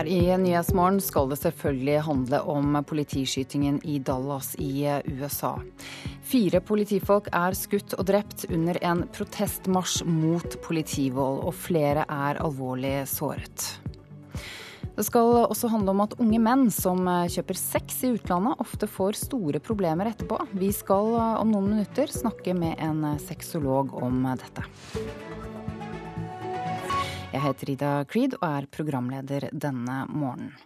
Her i Nyhetsmorgen skal det selvfølgelig handle om politiskytingen i Dallas i USA. Fire politifolk er skutt og drept under en protestmarsj mot politivold, og flere er alvorlig såret. Det skal også handle om at unge menn som kjøper sex i utlandet, ofte får store problemer etterpå. Vi skal om noen minutter snakke med en sexolog om dette. Jeg heter Ida Creed og er programleder denne morgenen.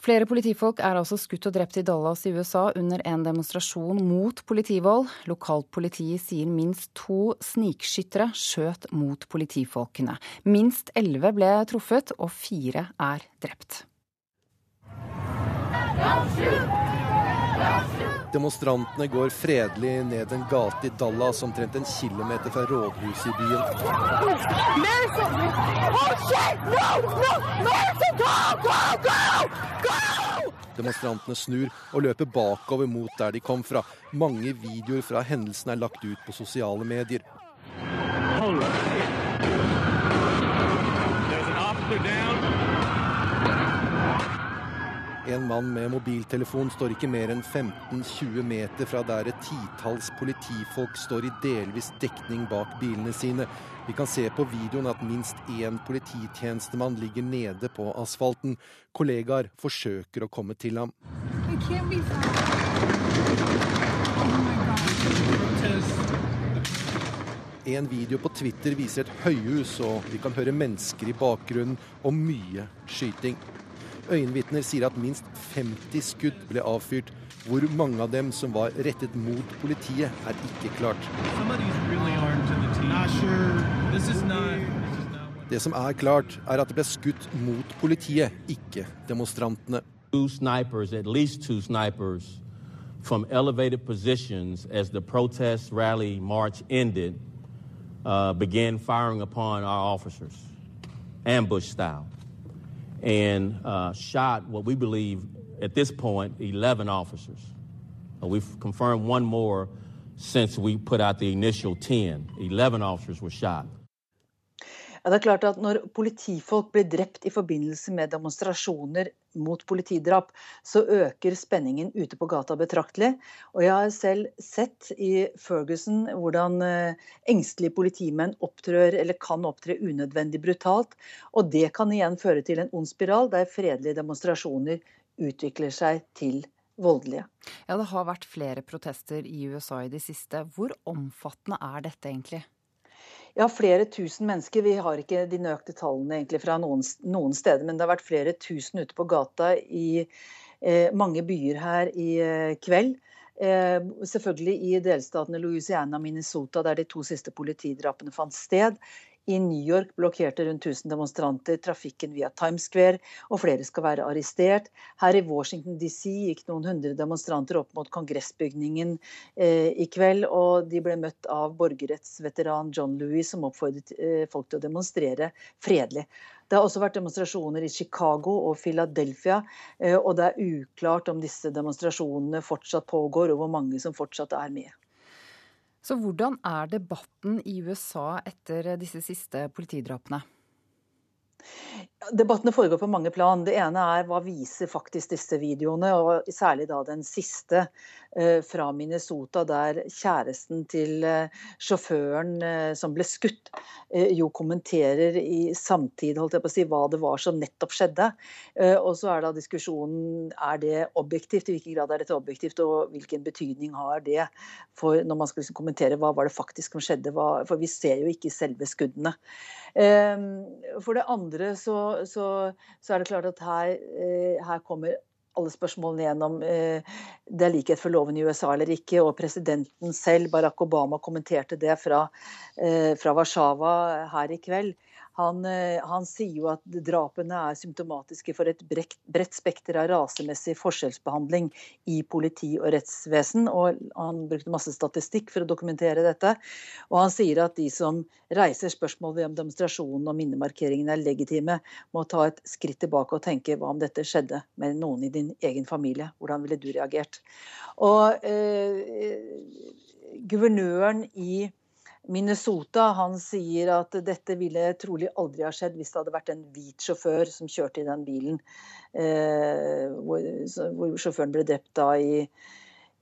Flere politifolk er altså skutt og drept i Dallas i USA under en demonstrasjon mot politivold. Lokalt politi sier minst to snikskyttere skjøt mot politifolkene. Minst elleve ble truffet, og fire er drept. Don't shoot! Don't shoot! Demonstrantene går fredelig ned en gate i Dallas omtrent en kilometer fra rådhuset i byen. Demonstrantene snur og løper bakover mot der de kom fra. Mange videoer fra hendelsen er lagt ut på sosiale medier. Hold En mann med mobiltelefon står ikke mer enn 15-20 meter fra der et titalls politifolk står i delvis dekning bak bilene sine. Vi kan se på videoen at minst én polititjenestemann ligger nede på asfalten. Kollegaer forsøker å komme til ham. En video på Twitter viser et høyhus, og vi kan høre mennesker i bakgrunnen og mye skyting. Øyenvitner sier at minst 50 skudd ble avfyrt. Hvor mange av dem som var rettet mot politiet, er ikke klart. Det som er klart, er at det ble skutt mot politiet, ikke demonstrantene. To snipers, at least two snipers, from elevated positions as the protest rally march ended, uh, began firing upon our officers, ambush style and uh, shot what we believe at this point 11 officers. Uh, we've confirmed one more since we put out the initial 10. 11 officers were shot. Ja, det er klart at Når politifolk blir drept i forbindelse med demonstrasjoner mot politidrap, så øker spenningen ute på gata betraktelig. Og Jeg har selv sett i Ferguson hvordan eh, engstelige politimenn opptrør, eller kan opptre unødvendig brutalt. Og Det kan igjen føre til en ond spiral, der fredelige demonstrasjoner utvikler seg til voldelige. Ja, Det har vært flere protester i USA i det siste. Hvor omfattende er dette egentlig? Ja, flere tusen mennesker. Vi har ikke de nøkte tallene egentlig fra noen, noen, steder, men det har vært flere tusen ute på gata i eh, mange byer her i eh, kveld. Eh, selvfølgelig i delstatene Louisiana og Minnesota, der de to siste politidrapene fant sted. I New York blokkerte rundt 1000 demonstranter trafikken via Times Square, og flere skal være arrestert. Her i Washington DC gikk noen hundre demonstranter opp mot kongressbygningen eh, i kveld, og de ble møtt av borgerrettsveteran John Louis, som oppfordret eh, folk til å demonstrere fredelig. Det har også vært demonstrasjoner i Chicago og Philadelphia, eh, og det er uklart om disse demonstrasjonene fortsatt pågår, og hvor mange som fortsatt er med. Så hvordan er debatten i USA etter disse siste politidrapene? Debattene foregår på mange plan. Det ene er hva viser faktisk disse videoene, og særlig da den siste eh, fra Minnesota, der kjæresten til eh, sjåføren eh, som ble skutt, jo kommenterer i samtid holdt jeg på å si, hva det var som nettopp skjedde. Og så er da diskusjonen er det objektivt, i hvilken grad er dette objektivt, og hvilken betydning har det for når man skal liksom kommentere hva var det faktisk som skjedde. For vi ser jo ikke selve skuddene. For det andre så så, så, er det klart at her, eh, her kommer alle spørsmålene gjennom eh, det er likhet for loven i USA eller ikke. Og presidenten selv, Barack Obama, kommenterte det fra, eh, fra Warszawa her i kveld. Han, eh, han, sier jo at drapene er symptomatiske for et bredt, bredt spekter av rasemessig forskjellsbehandling i politi og rettsvesen. og Han brukte masse statistikk for å dokumentere dette. Og han sier at de som reiser spørsmål ved om demonstrasjonen og minnemarkeringen er legitime, må ta et skritt tilbake og tenke hva om dette skjedde med noen i din egen familie? Hvordan ville du reagert? Og eh, Guvernøren i Minnesota han sier at dette ville trolig aldri ha skjedd hvis det hadde vært en hvit sjåfør som kjørte i den bilen. Eh, hvor, hvor, sjåføren ble drept da i,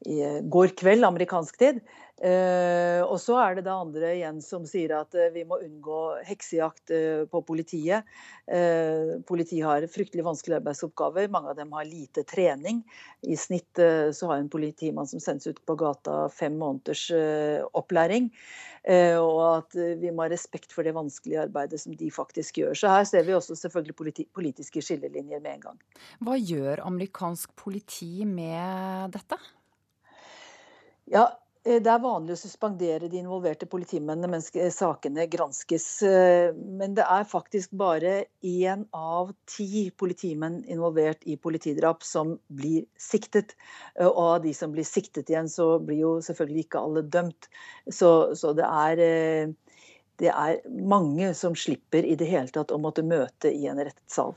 i går kveld, amerikansk tid. Uh, og så er det det andre igjen som sier at uh, vi må unngå heksejakt uh, på politiet. politiet har fryktelig vanskelige arbeidsoppgaver. Mange av dem har lite trening. I snitt så har en politimann som sendes ut på gata fem måneders opplæring. og at vi må ha respekt for det vanskelige arbeidet som de faktisk gjør. Så her ser vi også selvfølgelig politi politiske skillelinjer med en gang. Hva gjør amerikansk politi med dette? Ja, Eh, det er vanlig å suspendere de involverte politimennene mens sakene granskes. Eh, men det er faktisk bare én av ti politimenn involvert i politidrap som blir siktet. Eh, og av de som blir siktet igjen, så blir jo selvfølgelig ikke alle dømt. Så, så det er det er mange som slipper i det hele tatt å måtte møte i en rettssal.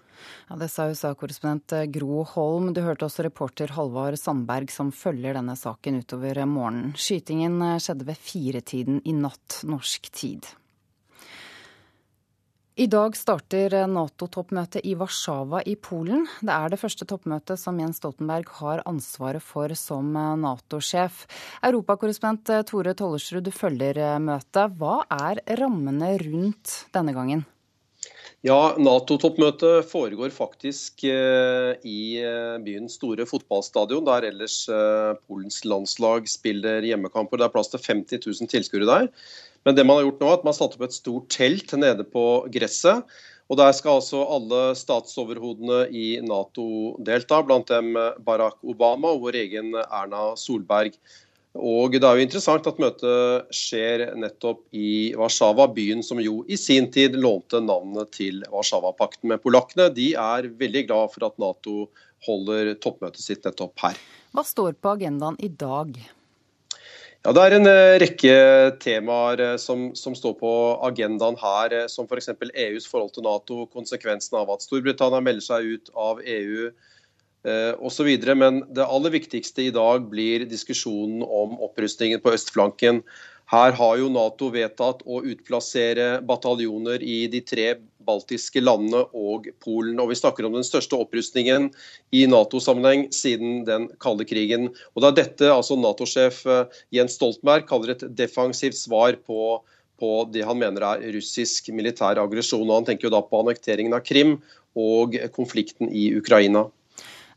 Ja, det sa USA-korrespondent Gro Holm. Du hørte også reporter Halvard Sandberg som følger denne saken utover morgenen. Skytingen skjedde ved firetiden i natt norsk tid. I dag starter Nato-toppmøtet i Warszawa i Polen. Det er det første toppmøtet som Jens Stoltenberg har ansvaret for som Nato-sjef. Europakorrespondent Tore Tollersrud, følger møtet. Hva er rammene rundt denne gangen? Ja, Nato-toppmøtet foregår faktisk eh, i eh, byens store fotballstadion, der ellers eh, Polens landslag spiller hjemmekamper. Det er plass til 50 000 tilskuere der. Men det man har gjort nå, er at man har satt opp et stort telt nede på gresset. Og Der skal altså alle statsoverhodene i Nato delta, blant dem Barack Obama og vår egen Erna Solberg. Og Det er jo interessant at møtet skjer nettopp i Warszawa, byen som jo i sin tid lånte navnet til Warszawapakten. Men polakkene de er veldig glad for at Nato holder toppmøtet sitt nettopp her. Hva står på agendaen i dag? Ja, Det er en eh, rekke temaer eh, som, som står på agendaen her, eh, som f.eks. For EUs forhold til Nato, konsekvensen av at Storbritannia melder seg ut av EU osv. Men det aller viktigste i dag blir diskusjonen om opprustningen på østflanken. Her har jo Nato vedtatt å utplassere bataljoner i de tre baltiske landene og Polen. Og Vi snakker om den største opprustningen i Nato-sammenheng siden den kalde krigen. Og Det er dette altså Nato-sjef eh, Jens Stoltenberg kaller et defensivt svar på, på det han mener er russisk militær aggresjon. Og Han tenker jo da på annekteringen av Krim og konflikten i Ukraina.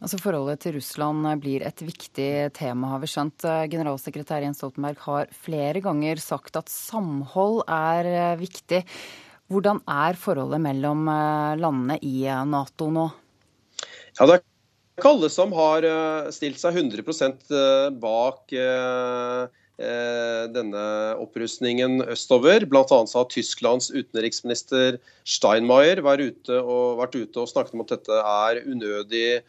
Altså Forholdet til Russland blir et viktig tema, har vi skjønt. Generalsekretær Jens Stoltenberg har flere ganger sagt at samhold er eh, viktig. Hvordan er forholdet mellom eh, landene i eh, Nato nå? Ja, Det er ikke alle som har stilt seg 100% bak denne opprustningen østover. Annet har Tysklands utenriksminister Steinmeier vært ute, og, vært ute og snakket om at dette er unødig,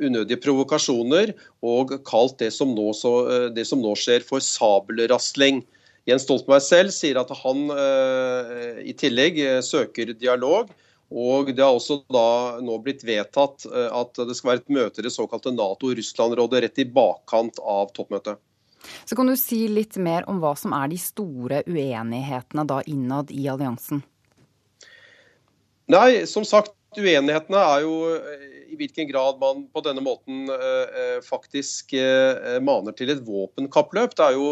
unødige provokasjoner, og kalt det som nå, så, det som nå skjer for sabelrasling. Jens Stoltenberg selv sier at han eh, i tillegg eh, søker dialog. Og Det har også da nå blitt vedtatt eh, at det skal være et møte i det såkalte Nato-Russland-rådet rett i bakkant av toppmøtet. Så Kan du si litt mer om hva som er de store uenighetene da innad i alliansen? Nei, som sagt, uenighetene er jo i hvilken grad man på denne måten faktisk maner til et våpenkappløp. Det er jo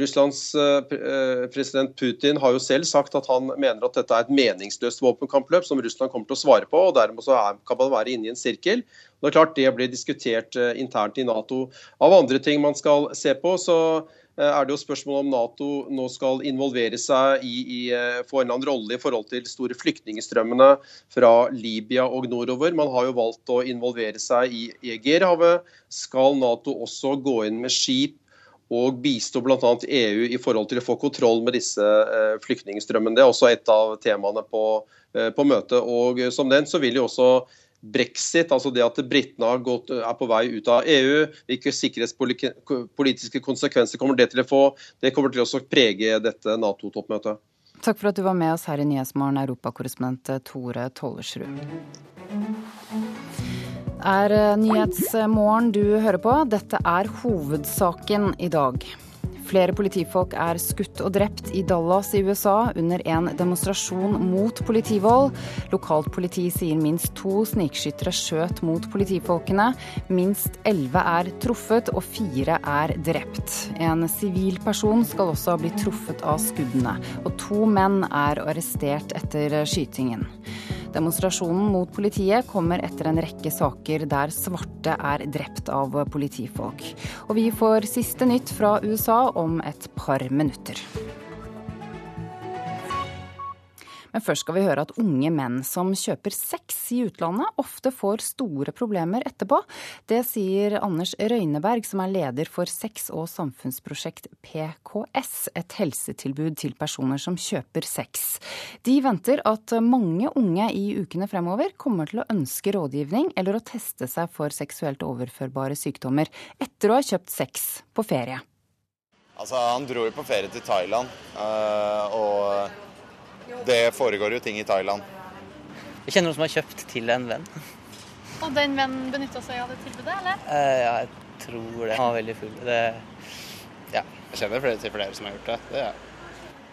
Russlands eh, eh, president Putin har jo selv sagt at han mener at dette er et meningsløst våpenkampløp som Russland kommer til å svare på. og Dermed er, kan man være inne i en sirkel. Det er klart det blir diskutert eh, internt i Nato. Av andre ting man skal se på, så er det jo spørsmål om Nato nå skal involvere seg i, i få en eller annen rolle i forhold til store flyktningstrømmene fra Libya og nordover. Man har jo valgt å involvere seg i Egerhavet. Skal Nato også gå inn med skip og bistå bl.a. EU i forhold til å få kontroll med disse eh, flyktningstrømmene. Det er også et av temaene på, eh, på møtet. Og som den så vil jo også brexit, altså det at britene er på vei ut av EU, hvilke sikkerhetspolitiske konsekvenser kommer det til å få, det kommer til å prege dette Nato-toppmøtet. Takk for at du var med oss her i Nyhetsmorgen, europakorrespondent Tore Tollersrud er eh, Nyhetsmorgen du hører på. Dette er hovedsaken i dag. Flere politifolk er skutt og drept i Dallas i USA under en demonstrasjon mot politivold. Lokalt politi sier minst to snikskyttere skjøt mot politifolkene. Minst elleve er truffet og fire er drept. En sivil person skal også bli truffet av skuddene, og to menn er arrestert etter skytingen. Demonstrasjonen mot politiet kommer etter en rekke saker der svarte er drept av politifolk. Og vi får siste nytt fra USA om et par minutter. Men først skal vi høre at unge menn som kjøper sex i utlandet, ofte får store problemer etterpå. Det sier Anders Røyneberg, som er leder for sex- og samfunnsprosjekt PKS, et helsetilbud til personer som kjøper sex. De venter at mange unge i ukene fremover kommer til å ønske rådgivning eller å teste seg for seksuelt overførbare sykdommer etter å ha kjøpt sex på ferie. Altså, Han dro jo på ferie til Thailand, eh, og det foregår jo ting i Thailand. Jeg kjenner noen som har kjøpt til en venn. Og den vennen benytta seg av det tilbudet, eller? Uh, ja, jeg tror det. Han var veldig full. Det, ja. Jeg kjenner flere til flere som har gjort det. det ja.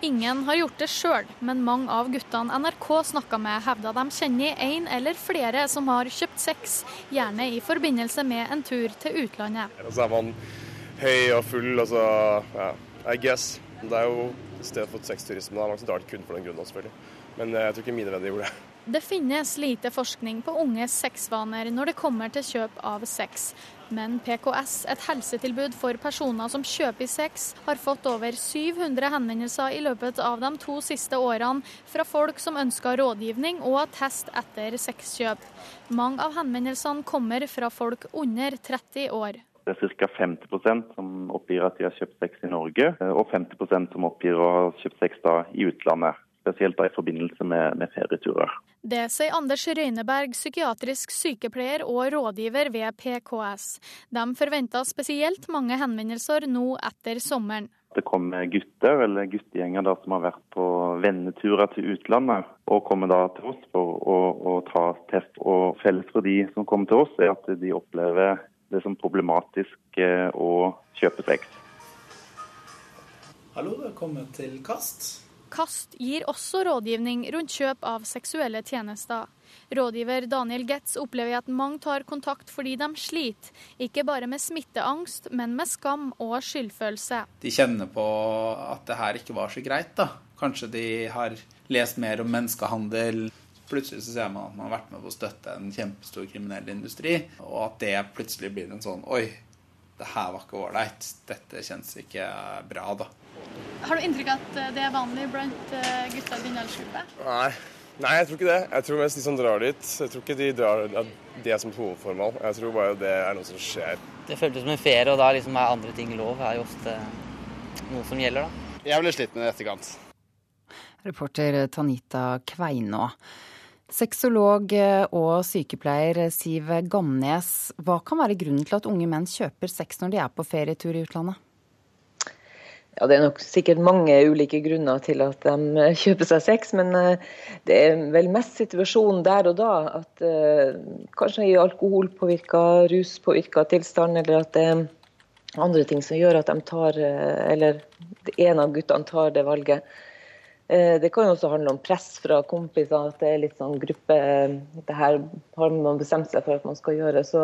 Ingen har gjort det sjøl, men mange av guttene NRK snakka med, hevda de kjenner en eller flere som har kjøpt sex, gjerne i forbindelse med en tur til utlandet. Så er man høy og full, og så ja, I guess. Det er jo i stedet for sexturisme. Mange som drar til kun for den grunnen, selvfølgelig. Men eh, jeg tror ikke mine venner gjorde det. Det finnes lite forskning på unges sexvaner når det kommer til kjøp av sex. Men PKS, et helsetilbud for personer som kjøper sex, har fått over 700 henvendelser i løpet av de to siste årene fra folk som ønsker rådgivning og test etter sexkjøp. Mange av henvendelsene kommer fra folk under 30 år. Det er ca. 50% som oppgir at de har kjøpt sex i Norge, eh, og 50% som oppgir å ha kjøpt sex da i utlandet. Spesielt da i forbindelse med, med ferieturer. Det sier Anders Røyneberg, psykiatrisk sykepleier og rådgiver ved PKS. De forventer spesielt mange henvendelser nå etter sommeren. Det kommer gutter eller guttegjenger som har vært på venneturer til utlandet, og kommer da til oss for å, å ta test. Og Felles for de som kommer til oss, er at de opplever det som problematisk eh, å kjøpe sex. Hallo, velkommen til Kast. Kast gir også rådgivning rundt kjøp av seksuelle tjenester. Rådgiver Daniel Getz opplever at mange tar kontakt fordi de sliter, ikke bare med smitteangst, men med skam og skyldfølelse. De kjenner på at det her ikke var så greit, da. Kanskje de har lest mer om menneskehandel, Plutselig så ser man at man har vært med på å støtte en kjempestor kriminell industri, og at det plutselig blir en sånn Oi, det her var ikke ålreit. Dette kjennes ikke bra, da. Har du inntrykk av at det er vanlig blant eh, gutta i din aldersgruppe? Nei. Nei, jeg tror ikke det. Jeg tror mest de som drar dit, jeg tror ikke de drar at det er som hovedformål. Jeg tror bare det er noe som skjer. Det føltes som en ferie, og da liksom er andre ting lov. Det er jo ofte noe som gjelder, da. Jeg ble slitt med det i etterkant. Reporter Tanita Kveinå. Sexolog eh, og sykepleier Siv Gamnes, hva kan være grunnen til at unge menn kjøper sex når de er på ferietur i utlandet? Ja, Det er nok sikkert mange ulike grunner til at de eh, kjøper seg sex, men eh, det er vel mest situasjonen der og da. At uh, kanskje i alkoholpåvirka, ruspåvirka tilstand, eller at det er andre ting som gjør at de tar, eller en av guttene tar det valget. Eh, det kan jo også handle om press fra kompiser, at det er litt sånn gruppe Det her har man bestemt seg for at man skal gjøre. Så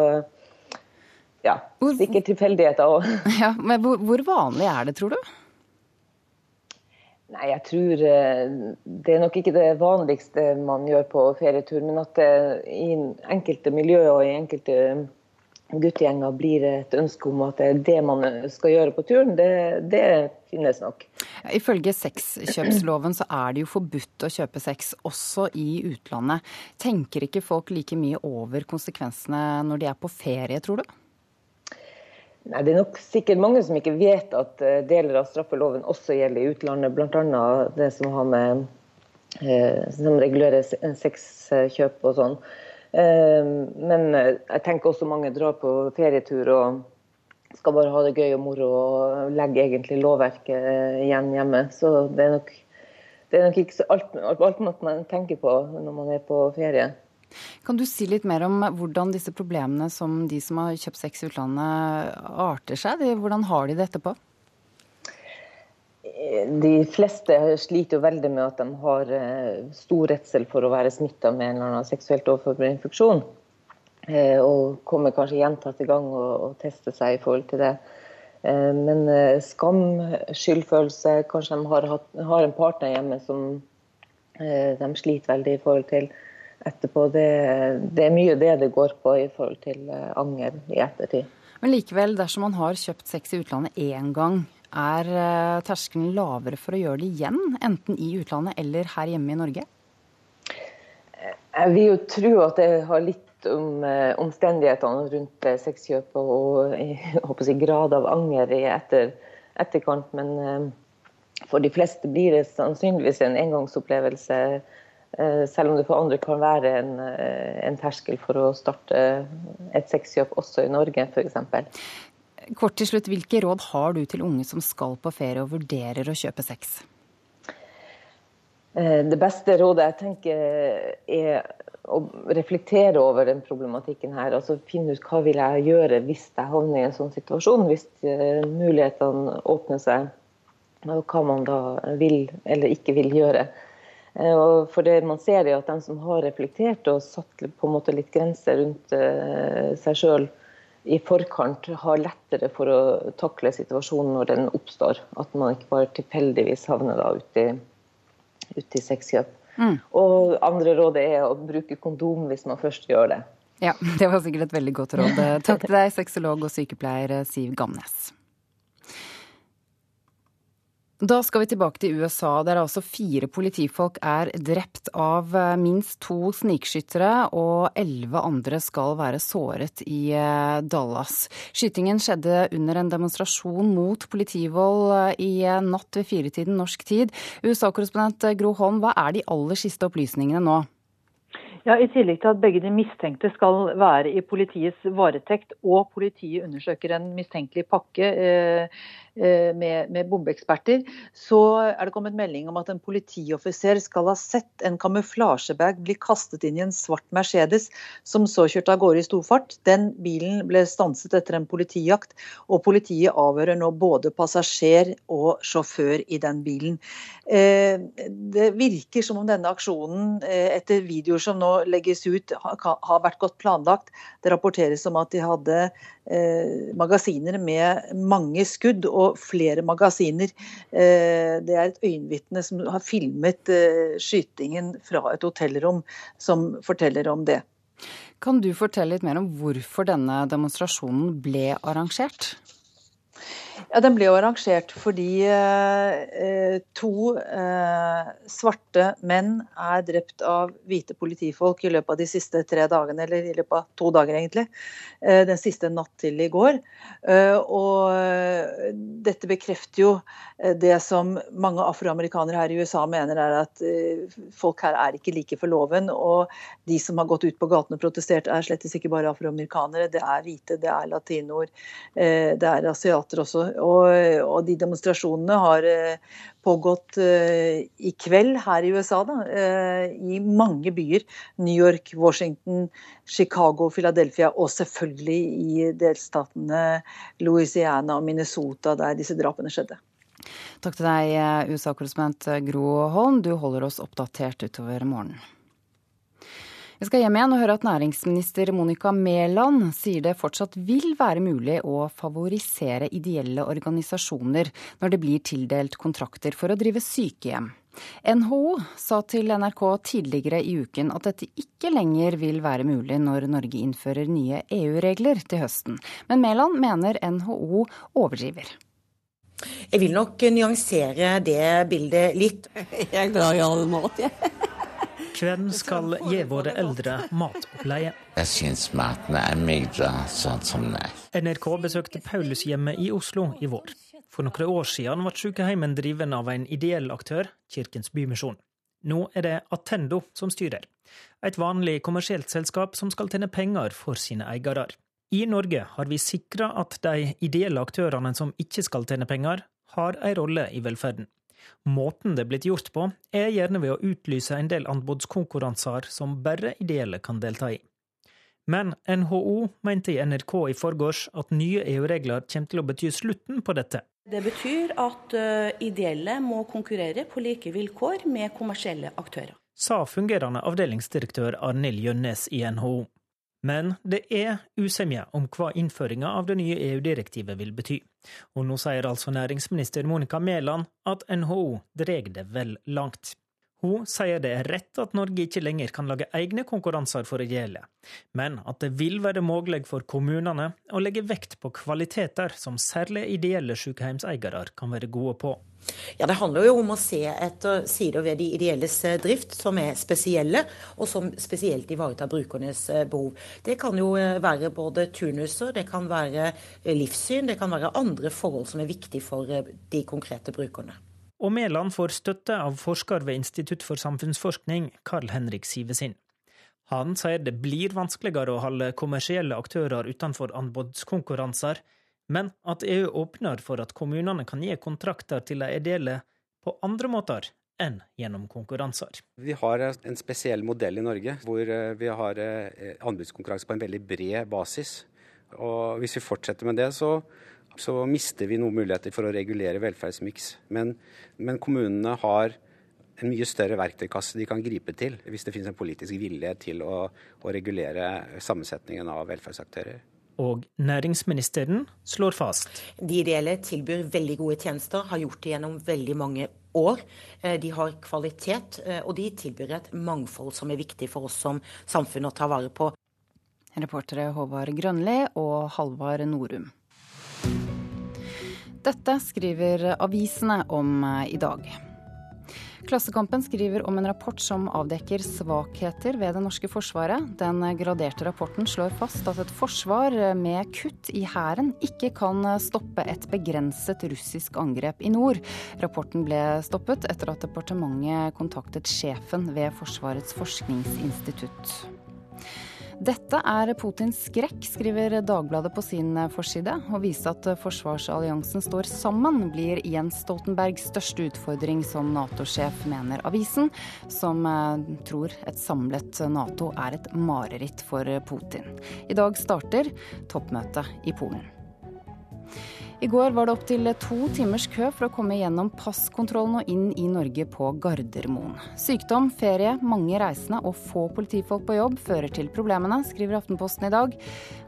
ja, sikkert tilfeldigheter òg. Ja, men hvor, vanlig er det, tror du? Nei, jeg tror eh, Det er nok ikke det vanligste man gjør på ferietur, men at det i enkelte miljøer og i enkelte guttegjenger blir et ønske om at det er det man skal gjøre på turen, det, det finnes nok. Ifølge sexkjøpsloven så er det jo forbudt å kjøpe sex også i utlandet. Tenker ikke folk like mye over konsekvensene når de er på ferie, tror du? Nei, Det er nok sikkert mange som ikke vet at eh, deler av straffeloven også gjelder i utlandet. Bl.a. det som har med eh, som regulerer sexkjøp og sånn. Eh, men jeg tenker også mange drar på ferietur og skal bare ha det gøy og moro og legge egentlig lovverket igjen hjemme. Så det er nok, det er nok ikke så alt, alt man tenker på når man er på ferie. Kan du si litt mer om hvordan disse problemene som de som har kjøpt sex i utlandet, arter seg? Hvordan har de det etterpå? De fleste sliter jo veldig med at de har stor redsel for å være smitta med en eller annen seksuelt overførbar infeksjon. Og kommer kanskje gjentatte ganger og, og tester seg i forhold til det. Men skam, skyldfølelse, kanskje de har, hatt, har en partner hjemme som de sliter veldig i forhold til etterpå. Det, det, er mye det det går på i forhold til eh, anger i ettertid. Men likevel, dersom man har kjøpt sex i utlandet én gang, er eh, terskelen lavere for å gjøre det igjen? Enten i utlandet eller her hjemme i Norge? Jeg vil jo tro at det har litt om eh, omstendighetene rundt sexkjøpet og jeg si, grad av anger i etter, etterkant. Men for de fleste blir det sannsynligvis en engangsopplevelse Eh, selv om det for andre kan være en, eh, en terskel for å starte et sexkjøp også i Norge, f.eks. Kort til slutt, Hvilke råd har du til unge som skal på ferie og vurderer å kjøpe sex? Eh, det beste rådet jeg tenker er å reflektere over den problematikken her. altså Finne ut hva vil jeg gjøre hvis jeg havner i en sånn situasjon. Hvis mulighetene åpner seg, og hva man da vil eller ikke vil gjøre. Og for det man ser er at de som har reflektert og satt på en måte litt grenser rundt eh, seg sjøl i forkant, har lettere for å takle situasjonen når den oppstår. At man ikke bare tilfeldigvis havner da ute i, ut sexkjøp. Mm. Og andre rådet er å bruke kondom hvis man først gjør det. Ja, det var sikkert et veldig godt råd. Takk til deg, sexolog og sykepleier Siv Gamnes. Da skal vi tilbake til USA, der altså fire politifolk er drept av eh, minst to snikskyttere, og elleve andre skal være såret i eh, Dallas. Skytingen skjedde under en demonstrasjon mot politivold eh, i natt ved firetiden norsk tid. USA-korrespondent Gro Holm, hva er de aller siste opplysningene nå? Ja, I tillegg til at begge de mistenkte skal være i politiets varetekt, og politiet undersøker en mistenkelig pakke eh, med, med, bombeeksperter, så er det kommet melding om at en politioffiser skal ha sett en kamuflasjebag bli kastet inn i en svart Mercedes, som så kjørte av gårde i stor fart. Den bilen ble stanset etter en politijakt, og politiet avhører nå både passasjer og sjåfør i den bilen. Eh, det virker som om denne aksjonen, eh, etter videoer som nå legges ut, har vært godt planlagt. Det rapporteres om at de hadde magasiner med mange skudd. og flere magasiner. Eh, det er et øyenvitne som har filmet eh, skytingen fra et hotellrom, som forteller om det. Kan du fortelle litt mer om hvorfor denne demonstrasjonen ble arrangert? Ja, Den ble jo arrangert fordi eh, to eh, svarte menn er drept av hvite politifolk i løpet av de siste tre dagene, eller i løpet av to dager egentlig. Eh, den siste natt til i går. Eh, og eh, dette bekrefter jo eh, det som mange afroamerikanere her i USA mener er at folk her er ikke like for loven. Og de som har gått ut på gaten og protestert er slett ikke bare afroamerikanere, det er hvite, det er latinoer, det er asiater også. Og, og de demonstrasjonene har eh, pågått eh, i kveld her i USA, da, eh, i mange byer. New York, Washington, Chicago, Philadelphia og selvfølgelig i delstatene Louisiana og Minnesota, der disse drapene skjedde. Takk til deg, USA-korrespondent Gro Holm. Du holder oss oppdatert utover morgenen. Vi skal hjem igjen og høre at næringsminister Monica Mæland sier det fortsatt vil være mulig å favorisere ideelle organisasjoner når det blir tildelt kontrakter for å drive sykehjem. NHO sa til NRK tidligere i uken at dette ikke lenger vil være mulig når Norge innfører nye EU-regler til høsten. Men Mæland mener NHO overdriver. Jeg vil nok nyansere det bildet litt. Jeg er glad i all mat, jeg. Hvem skal gi våre eldre matoppleie? Jeg syns maten er meget sånn som den er. NRK besøkte Paulushjemmet i Oslo i vår. For noen år siden ble sykehjemmet driven av en ideell aktør, Kirkens Bymisjon. Nå er det Attendo som styrer. Et vanlig kommersielt selskap som skal tjene penger for sine eiere. I Norge har vi sikra at de ideelle aktørene som ikke skal tjene penger, har en rolle i velferden. Måten det er blitt gjort på, er gjerne ved å utlyse en del anbudskonkurranser som bare ideelle kan delta i. Men NHO mente i NRK i forgårs at nye EU-regler kommer til å bety slutten på dette. Det betyr at eh, ideelle må konkurrere på like vilkår med kommersielle aktører. Sa fungerende avdelingsdirektør Arnhild Gjønnes i NHO. Men det er usemje om hva innføringa av det nye EU-direktivet vil bety. Og nå sier altså næringsminister Monica Mæland at NHO dreg det vel langt. Hun sier det er rett at Norge ikke lenger kan lage egne konkurranser for ideelle, men at det vil være mulig for kommunene å legge vekt på kvaliteter som særlig ideelle sykehjemseiere kan være gode på. Ja, Det handler jo om å se etter sider ved de ideelles eh, drift som er spesielle, og som spesielt ivaretar brukernes eh, behov. Det kan jo eh, være både turnuser, det kan være livssyn, det kan være andre forhold som er viktige for de konkrete brukerne. Og Mæland får støtte av forsker ved Institutt for samfunnsforskning, Carl Henrik Sivesin. Han sier det blir vanskeligere å holde kommersielle aktører utenfor anbudskonkurranser, men at EU åpner for at kommunene kan gi kontrakter til de ideelle på andre måter enn gjennom konkurranser. Vi har en spesiell modell i Norge hvor eh, vi har eh, anbudskonkurranse på en veldig bred basis. Og hvis vi fortsetter med det, så så mister vi noen muligheter for å regulere velferdsmiks. Men, men kommunene har en mye større verktøykasse de kan gripe til hvis det finnes en politisk vilje til å, å regulere sammensetningen av velferdsaktører. Og næringsministeren slår fast. De ideelle tilbyr veldig gode tjenester, har gjort det gjennom veldig mange år. Eh, de har kvalitet, eh, og de tilbyr et mangfold som er viktig for oss som samfunn å ta vare på. Reportere Håvard Grønli og Halvard Norum. Dette skriver avisene om eh, i dag. Klassekampen skriver om en rapport som avdekker svakheter ved det norske forsvaret. Den graderte rapporten slår fast at et forsvar med kutt i hæren ikke kan stoppe et begrenset russisk angrep i nord. Rapporten ble stoppet etter at departementet kontaktet sjefen ved Forsvarets forskningsinstitutt. Dette er Putins skrekk, skriver Dagbladet på sin forside. Å vise at forsvarsalliansen står sammen, blir Jens Stoltenbergs største utfordring som Nato-sjef, mener avisen, som eh, tror et samlet Nato er et mareritt for Putin. I dag starter toppmøtet i Polen. I går var det opptil to timers kø for å komme gjennom passkontrollen og inn i Norge på Gardermoen. Sykdom, ferie, mange reisende og få politifolk på jobb fører til problemene, skriver Aftenposten i dag.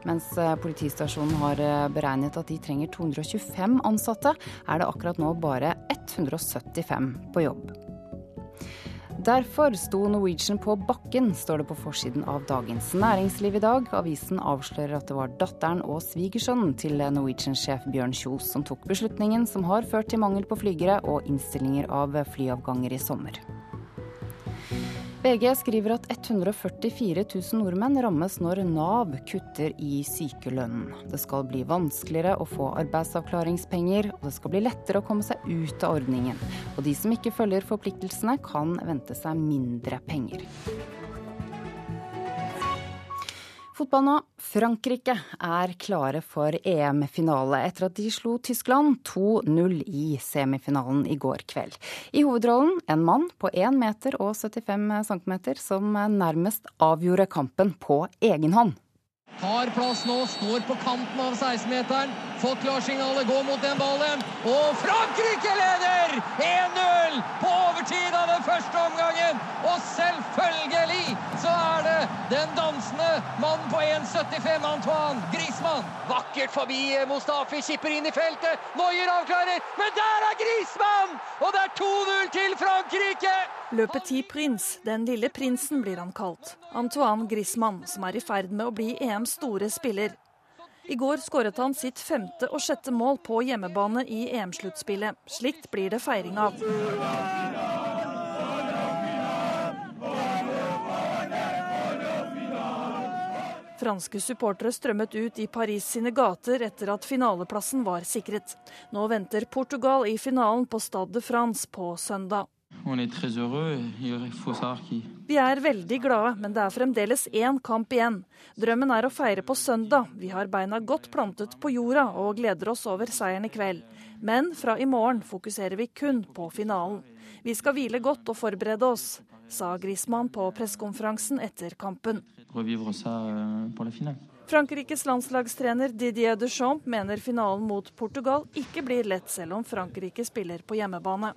Mens eh, politistasjonen har eh, beregnet at de trenger 225 ansatte, er det akkurat nå bare 175 på jobb. Derfor sto Norwegian på bakken, står det på forsiden av Dagens Næringsliv i dag. Avisen avslører at det var datteren og svigersønnen til Norwegian-sjef Bjørn Kjos som tok beslutningen som har ført til mangel på flygere og innstillinger av flyavganger i sommer. VG skriver at 144 000 nordmenn rammes når Nav kutter i sykelønnen. Det skal bli vanskeligere å få arbeidsavklaringspenger, og det skal bli lettere å komme seg ut av ordningen. Og de som ikke følger forpliktelsene, kan vente seg mindre penger. Fotball nå. Frankrike er klare for EM-finale etter at de slo Tyskland 2-0 i semifinalen i går kveld. I hovedrollen en mann på 1 meter og 75 cm som nærmest avgjorde kampen på egen hånd. Har plass nå, står på kanten av 16-meteren. Fått klarsignalet, går mot den ballen. Og Frankrike leder! 1-0 på overtid av den første omgangen. Og selvfølgelig den dansende mannen på 1,75, Antoine Griezmann. Vakkert forbi Mustafi, kipper inn i feltet. Noyer avklarer, men der er Griezmann! Og det er 2-0 til Frankrike! Løpet ti prins, den lille prinsen blir han kalt. Antoine Griezmann, som er i ferd med å bli EMs store spiller. I går skåret han sitt femte og sjette mål på hjemmebane i EM-sluttspillet. Slikt blir det feiring av. Franske supportere strømmet ut i Paris sine gater etter at finaleplassen var sikret. Nå venter Portugal i finalen på Stade de France på søndag. Vi er veldig glade, men det er fremdeles én kamp igjen. Drømmen er å feire på søndag. Vi har beina godt plantet på jorda og gleder oss over seieren i kveld. Men fra i morgen fokuserer vi kun på finalen. Vi skal hvile godt og forberede oss, sa Griezmann på pressekonferansen etter kampen. Frankrikes landslagstrener Didier Deschamps mener finalen mot Portugal ikke blir lett, selv om Frankrike spiller på hjemmebane.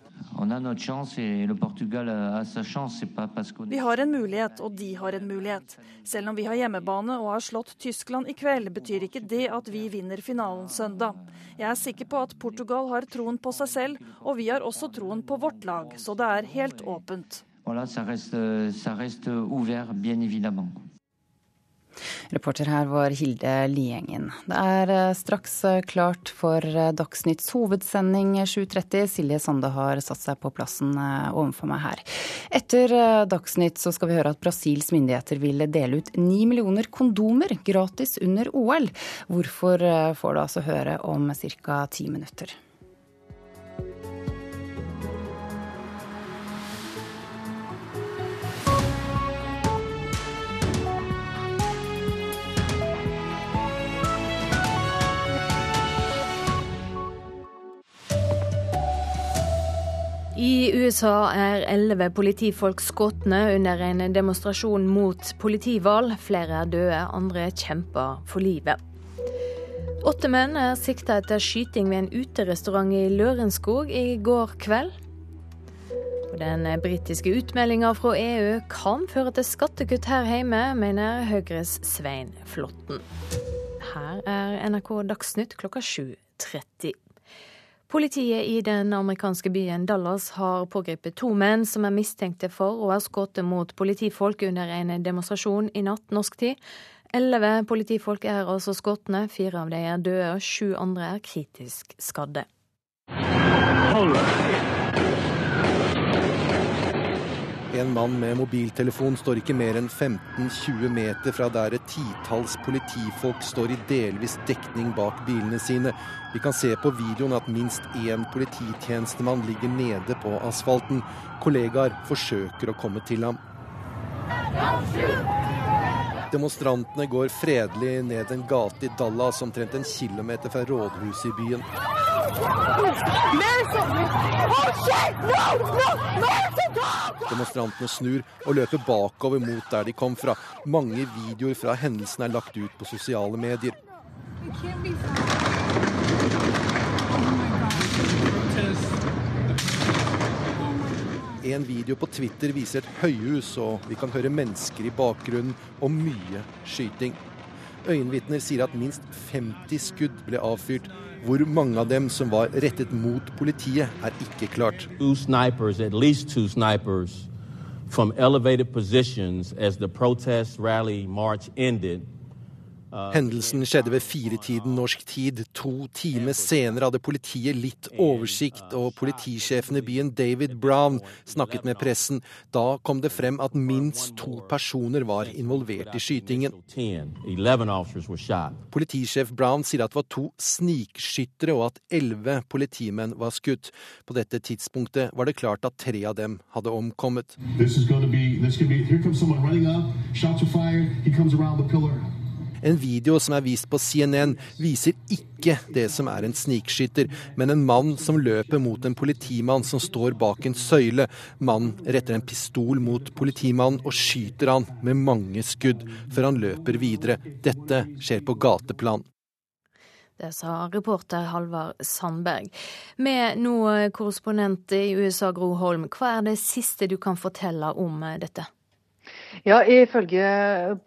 Vi har en mulighet, og de har en mulighet. Selv om vi har hjemmebane og har slått Tyskland i kveld, betyr ikke det at vi vinner finalen søndag. Jeg er sikker på at Portugal har troen på seg selv, og vi har også troen på vårt lag, så det er helt åpent. Voilà, ça reste, ça reste ouvert, bien évidemment. Reporter her var Hilde Liengen. Det er eh, straks eh, klart for eh, Dagsnytts hovedsending 7.30. Silje Sande har satt seg på plassen overfor meg her. Etter Dagsnytt så skal vi høre at Brasils myndigheter vil dele ut ni millioner kondomer gratis under OL. Hvorfor får du altså høre om ca. ti minutter. I USA er elleve politifolk skutt under en demonstrasjon mot politivalg. Flere er døde, andre kjemper for livet. Åtte menn er sikta etter skyting ved en uterestaurant i Lørenskog i går kveld. Den britiske utmeldinga fra EU kan føre til skattekutt her hjemme, mener Høyres Svein Flåtten. Her er NRK Dagsnytt klokka 7.30. Politiet i den amerikanske byen Dallas har pågrepet to menn som er mistenkte for å ha skutt mot politifolk under en demonstrasjon i natt norsk tid. Elleve politifolk er altså skutt, fire av dem er døde, sju andre er kritisk skadde. Hold En mann med mobiltelefon står ikke mer enn 15-20 meter fra der et titalls politifolk står i delvis dekning bak bilene sine. Vi kan se på videoen at minst én polititjenestemann ligger nede på asfalten. Kollegaer forsøker å komme til ham. Demonstrantene går fredelig ned en gate i Dallas, omtrent en kilometer fra rådhuset i byen. Demonstrantene snur og løper bakover mot der de kom fra. Mange videoer fra hendelsen er lagt ut på sosiale medier. En video på Twitter viser et høyhus, og vi kan høre mennesker i bakgrunnen og mye skyting. Øyenvitner sier at minst 50 skudd ble avfyrt. Hvor mange av dem som var rettet mot politiet, er ikke klart. Snipers, snipers from elevated positions as the protest rally march ended Hendelsen skjedde ved firetiden norsk tid. To timer senere hadde politiet litt oversikt, og politisjefen i byen, David Brown, snakket med pressen. Da kom det frem at minst to personer var involvert i skytingen. Politisjef Brown sier at det var to snikskyttere, og at elleve politimenn var skutt. På dette tidspunktet var det klart at tre av dem hadde omkommet. This is be, this be, here comes someone running up, shots are fired, he comes around the pillar. En video som er vist på CNN, viser ikke det som er en snikskytter, men en mann som løper mot en politimann som står bak en søyle. Mannen retter en pistol mot politimannen og skyter han med mange skudd, før han løper videre. Dette skjer på gateplan. Det sa reporter Halvard Sandberg. Med nå korrespondent i USA, Gro Holm, hva er det siste du kan fortelle om dette? Ja, Ifølge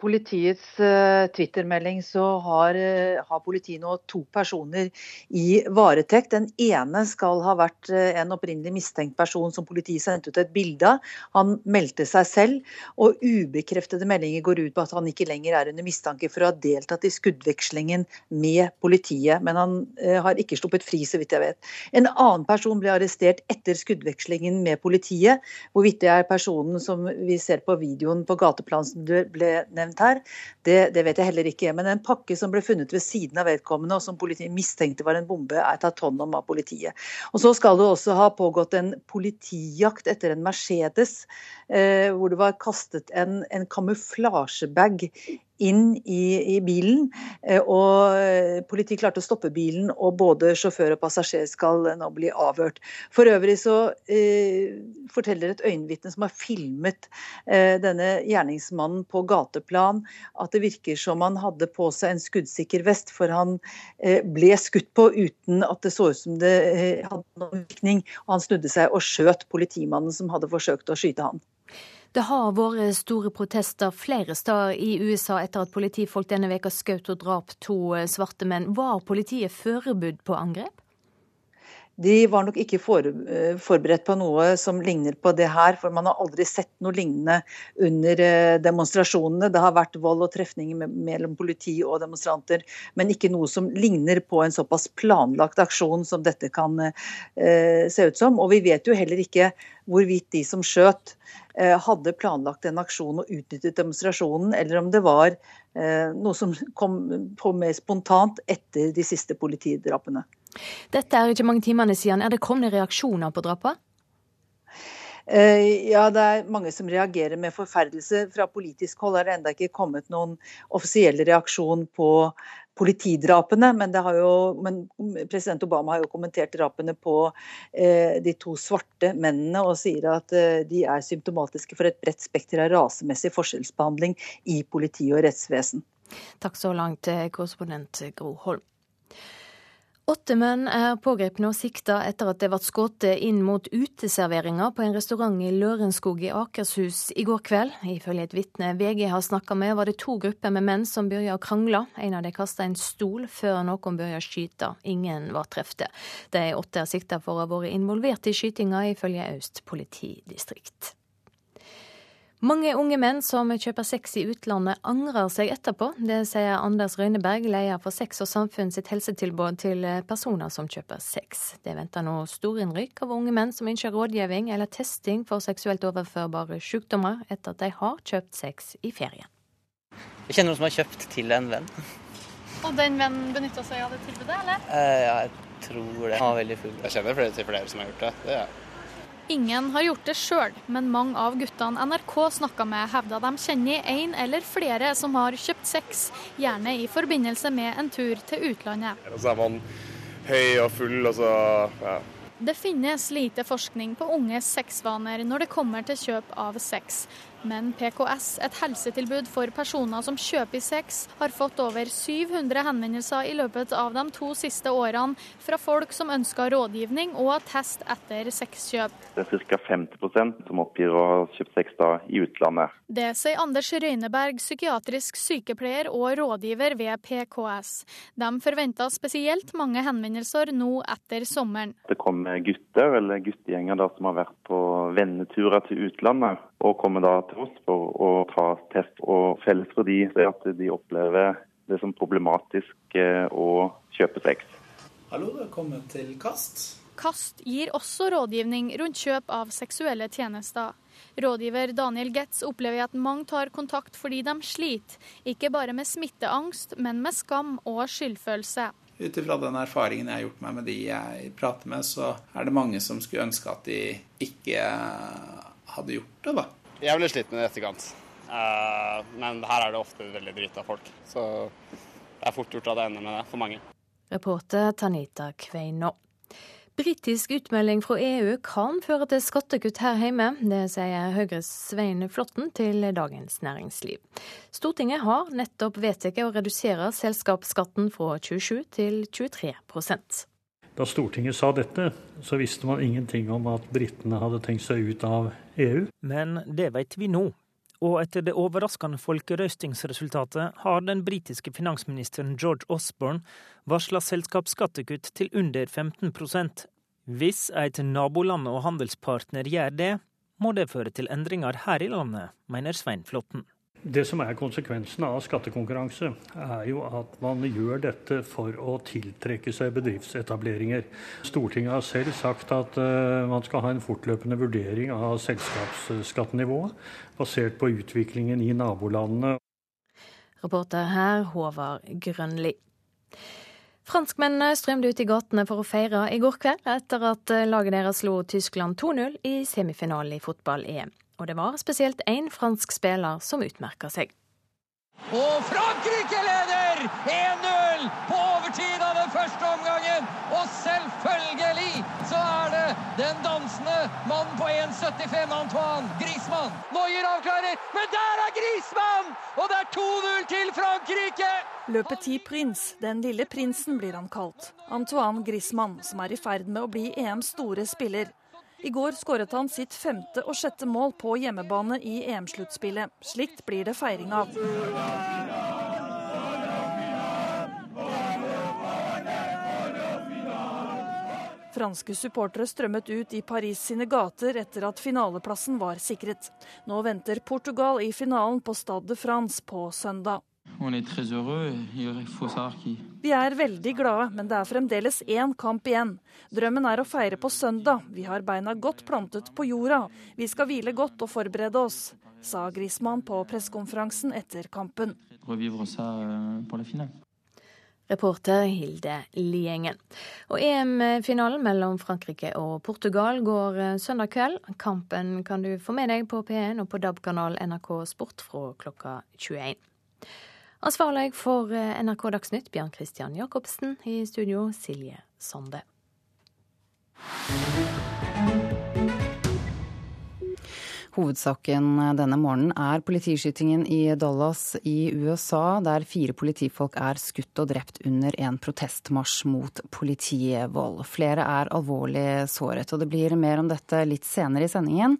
politiets uh, Twitter-melding så har, uh, har, politiet nå to personer i varetekt. Den ene skal ha vært uh, en opprinnelig mistenkt person som politiet sendte ut et bilde av. Han meldte seg selv, og ubekreftede meldinger går ut på at han ikke lenger er under mistanke for å ha deltatt i skuddvekslingen med politiet. Men han har ikke sluppet fri, så vidt jeg vet. En annen person ble arrestert etter skuddvekslingen med politiet. Hvorvidt det er personen som vi ser på videoen på gateplan som ble nevnt her, det, det, vet jeg heller ikke. Men en pakke som ble funnet ved siden av vedkommende, og som politiet mistenkte var en bombe, er tatt hånd om av politiet. Og Så skal det også ha pågått en politijakt etter en Mercedes, eh, hvor det var kastet en, en kamuflasjebag inn i, i, bilen. Eh, og eh, Politiet klarte å stoppe bilen, og både sjåfør og passasjer skal nå bli avhørt. For øvrig så eh, forteller et øyenvitne som har filmet eh, denne gjerningsmannen på gateplan, at det virker som han hadde på seg en skuddsikker vest, for han eh, ble skutt på uten at det så ut som det eh, hadde noen virkning. Og han snudde seg og skjøt politimannen som hadde forsøkt å skyte han. Det har vært store protester flere steder i USA etter at politifolk denne veka skjøt og drap to eh, svarte menn. Var politiet forberedt på angrep? De var nok ikke eh, forberedt på noe som ligner på det her, for man har aldri sett noe lignende under eh, demonstrasjonene. Det har vært vold og trefninger mellom politi og demonstranter, men ikke noe som ligner på en såpass planlagt aksjon som dette kan se ut som. Og vi vet jo heller ikke hvorvidt de som skjøt Eh, hadde planlagt en aksjon og utnyttet demonstrasjonen, eller om det var eh, noe som kom på mer spontant etter de siste politidrapene. Dette er ikke mange timene siden. Er det kommet reaksjoner på drapet? Eh, ja, det er mange som reagerer med forferdelse. Fra politisk hold er det ennå ikke kommet noen offisiell reaksjon på politidrapene, men, jo, men, president Obama har jo kommentert drapene på eh, de to svarte mennene og sier at eh, de er symptomatiske for et bredt spekter av rasemessig forskjellsbehandling i politi og rettsvesen. Takk så langt, eh, korrespondent Gro Holm. Åtte menn er pågrepne og sikta etter at det ble skutt inn mot uteserveringa på en restaurant i Lørenskog i Akershus i går kveld. Ifølge et vitne VG har snakka med, var det to grupper med menn som begynte å krangle. En av dem kasta en stol før noen begynte å skyte. Ingen var trefte. De åtte er sikta for å ha vært involvert i skytinga, ifølge Øst politidistrikt. Mange unge menn som kjøper sex i utlandet, angrer seg etterpå. Det sier Anders Røyneberg, leder for Sex og samfunn sitt helsetilbud til personer som kjøper sex. Det venter nå storinnrykk av unge menn som ønsker rådgivning eller testing for seksuelt overførbare sykdommer etter at de har kjøpt sex i ferien. Jeg kjenner noen som har kjøpt til en venn. Og den vennen benytta seg av det tilbudet, eller? Eh, ja, jeg tror det. Han var veldig full. Jeg kjenner flere til flere som har gjort det. det er Ingen har gjort det sjøl, men mange av guttene NRK snakka med, hevda de kjenner en eller flere som har kjøpt sex, gjerne i forbindelse med en tur til utlandet. Så er man høy og full, og så ja. Det finnes lite forskning på unges sexvaner når det kommer til kjøp av sex. Men PKS, et helsetilbud for personer som kjøper sex, har fått over 700 henvendelser i løpet av de to siste årene fra folk som ønsker rådgivning og test etter sexkjøp. Det er ca. 50% som oppgir å ha kjøpt sex da i utlandet. Det sier Anders Røyneberg, psykiatrisk sykepleier og rådgiver ved PKS. De forventer spesielt mange henvendelser nå etter sommeren. Det kommer gutter eller guttegjenger som har vært på venneturer til utlandet og kommer da til oss for å ta test. Og felles for de er at de opplever det som problematisk eh, å kjøpe sex. Hallo, velkommen til Kast. Kast gir også rådgivning rundt kjøp av seksuelle tjenester. Rådgiver Daniel Getz opplever at mange tar kontakt fordi de sliter, ikke bare med smitteangst, men med skam og skyldfølelse. Ut ifra den erfaringen jeg har gjort meg med de jeg prater med, så er det mange som skulle ønske at de ikke hadde gjort det, da. Jeg ble slitt med det i etterkant. Uh, men her er det ofte veldig drita folk. Så det er fort gjort at det ender med det for mange. Reporter Tanita Kveino. Britisk utmelding fra EU kan føre til skattekutt her hjemme. Det sier Høyres Svein Flåtten til Dagens Næringsliv. Stortinget har nettopp vedtatt å redusere selskapsskatten fra 27 til 23 da Stortinget sa dette, så visste man ingenting om at britene hadde tenkt seg ut av EU. Men det vet vi nå. Og etter det overraskende folkerøstingsresultatet har den britiske finansministeren George Osborne varsla selskapsskattekutt til under 15% Hvis et naboland og handelspartner gjør det, må det føre til endringer her i landet, mener Svein Flåtten. Det som er konsekvensen av skattekonkurranse, er jo at man gjør dette for å tiltrekke seg bedriftsetableringer. Stortinget har selv sagt at uh, man skal ha en fortløpende vurdering av selskapsskattenivået, basert på utviklingen i nabolandene. Reporter her, Håvard Grønli. Franskmennene strømte ut i gatene for å feire i går kveld, etter at laget deres slo Tyskland 2-0 i semifinalen i fotball-EM. Og det var spesielt én fransk spiller som utmerka seg. Og Frankrike leder 1-0 på overtid av den første omgangen! Og selvfølgelig så er det den dansende mannen på 1,75, Antoine Griezmann. Noyer avklarer, men der er Griezmann! Og det er 2-0 til Frankrike! Le Petit Prince, den lille prinsen blir han kalt. Antoine Griezmann, som er i ferd med å bli EMs store spiller. I går skåret han sitt femte og sjette mål på hjemmebane i EM-sluttspillet. Slikt blir det feiring av. Franske supportere strømmet ut i Paris sine gater etter at finaleplassen var sikret. Nå venter Portugal i finalen på Stade de France på søndag. Vi er veldig glade, men det er fremdeles én kamp igjen. Drømmen er å feire på søndag. Vi har beina godt plantet på jorda. Vi skal hvile godt og forberede oss, sa Griezmann på pressekonferansen etter kampen. Euh, Reporter Hilde Liengen. Og EM-finalen mellom Frankrike og Portugal går øh, søndag kveld. Kampen kan du få med deg på P1 og på DAB-kanal NRK Sport fra klokka 21. Ansvarlig for eh, NRK Dagsnytt, Bjørn Christian Jacobsen. I studio, Silje Sande. Hovedsaken denne morgenen er politiskytingen i Dallas i USA, der fire politifolk er skutt og drept under en protestmarsj mot politivold. Flere er alvorlig såret, og det blir mer om dette litt senere i sendingen.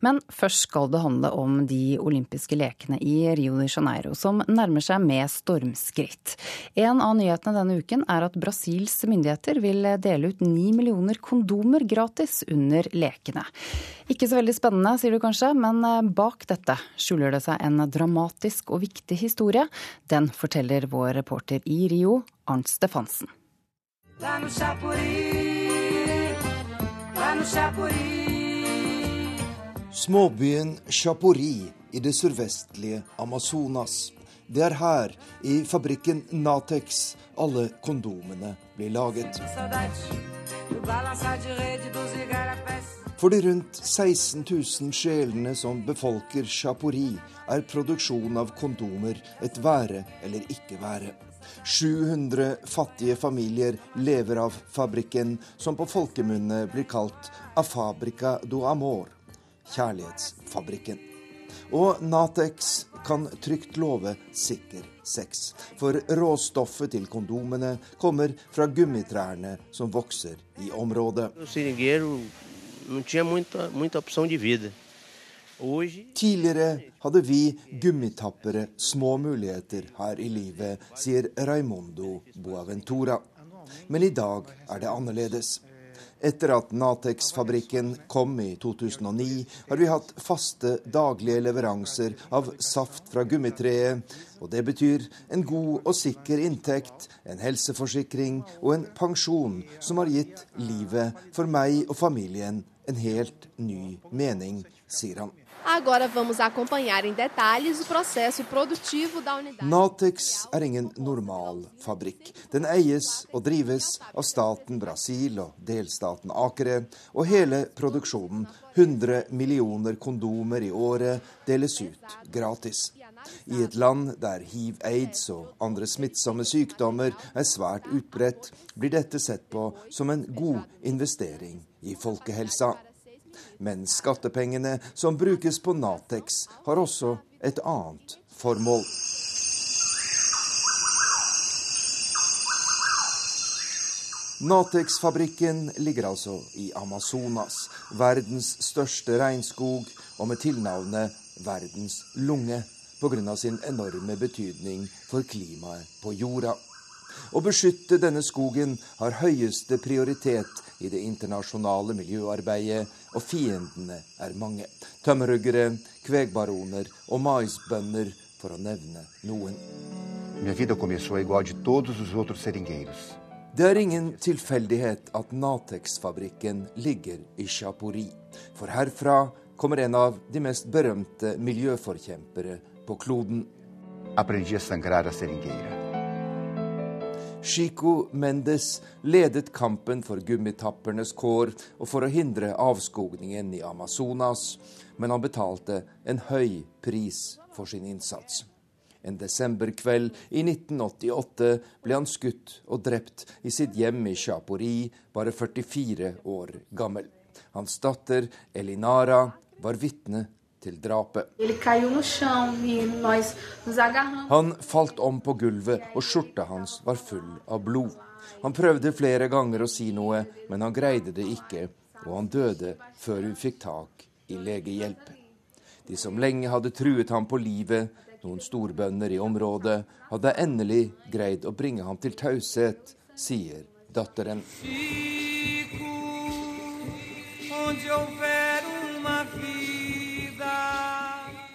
Men først skal det handle om de olympiske lekene i Rio de Janeiro, som nærmer seg med stormskritt. En av nyhetene denne uken er at Brasils myndigheter vil dele ut ni millioner kondomer gratis under lekene. Ikke så veldig spennende, sier du kanskje, men eh, bak dette skjuler det seg en dramatisk og viktig historie. Den forteller vår reporter i Rio, Arnt Stefansen. Småbyen Chapori i det sørvestlige Amazonas. Det er her, i fabrikken Natex, alle kondomene blir laget. For de rundt 16 000 sjelene som befolker Chapori, er produksjon av kondomer et være eller ikke være. 700 fattige familier lever av fabrikken, som på folkemunne blir kalt Afabrica do Amor, kjærlighetsfabrikken. Og Natex kan trygt love sikker sex, for råstoffet til kondomene kommer fra gummitrærne som vokser i området não tinha muita, muita opção de vida. Tidligere hadde vi gummitappere små muligheter her i livet, sier Raimondo Boaventura. Men i dag er det annerledes. Etter at Natex-fabrikken kom i 2009, har vi hatt faste daglige leveranser av saft fra gummitreet. Og det betyr en god og sikker inntekt, en helseforsikring og en pensjon som har gitt livet for meg og familien en helt ny mening, sier han. Natex er ingen normal fabrikk. Den eies og drives av staten Brasil og delstaten Acre, og hele produksjonen, 100 millioner kondomer i året, deles ut gratis. I et land der hiv, aids og andre smittsomme sykdommer er svært utbredt, blir dette sett på som en god investering i folkehelsa. Men skattepengene som brukes på Natex, har også et annet formål. Natex-fabrikken ligger altså i Amazonas, verdens største regnskog, og med tilnavnet verdens lunge pga. sin enorme betydning for klimaet på jorda. Å beskytte denne skogen har høyeste prioritet i det internasjonale miljøarbeidet, og fiendene er mange. Tømmerhuggere, kvegbaroner og maisbønder, for å nevne noen. Det er ingen tilfeldighet at Natex-fabrikken ligger i Chapori, for herfra kommer en av de mest berømte miljøforkjempere på kloden. Chico Mendes ledet kampen for gummitappernes kår og for å hindre avskogningen i Amazonas, men han betalte en høy pris for sin innsats. En desemberkveld i 1988 ble han skutt og drept i sitt hjem i Chapori, bare 44 år gammel. Hans datter Elinara var vitne til drapet. Han falt om på gulvet, og skjorta hans var full av blod. Han prøvde flere ganger å si noe, men han greide det ikke, og han døde før hun fikk tak i legehjelp. De som lenge hadde truet ham på livet, noen storbønder i området, hadde endelig greid å bringe ham til taushet, sier datteren.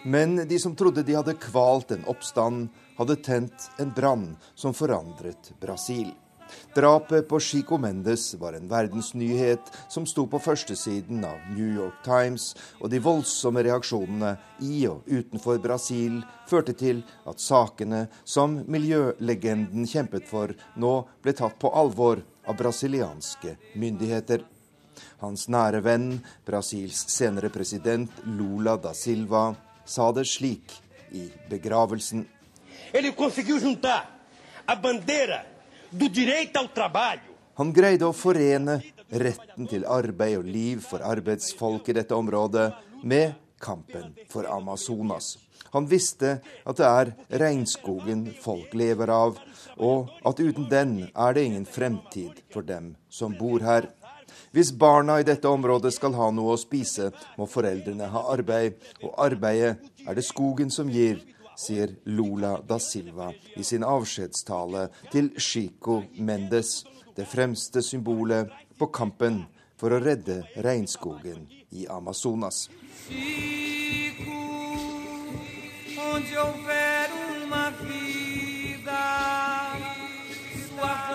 Men de som trodde de hadde kvalt en oppstand, hadde tent en brann som forandret Brasil. Drapet på Chico Mendes var en verdensnyhet som sto på førstesiden av New York Times, og de voldsomme reaksjonene i og utenfor Brasil førte til at sakene som miljølegenden kjempet for, nå ble tatt på alvor av brasilianske myndigheter. Hans nære venn, Brasils senere president Lula da Silva, sa det slik i begravelsen. Han greide å forene retten til arbeid og liv for arbeidsfolk i dette området med kampen for Amazonas. Han visste at det er regnskogen folk lever av, og at uten den er det ingen fremtid for dem som bor her. Hvis barna i dette området skal ha noe å spise, må foreldrene ha arbeid, og arbeidet er det skogen som gir, sier Lula da Silva i sin avskjedstale til Chico Mendes, det fremste symbolet på kampen for å redde regnskogen i Amazonas. Chico, onde houver uma vida, sua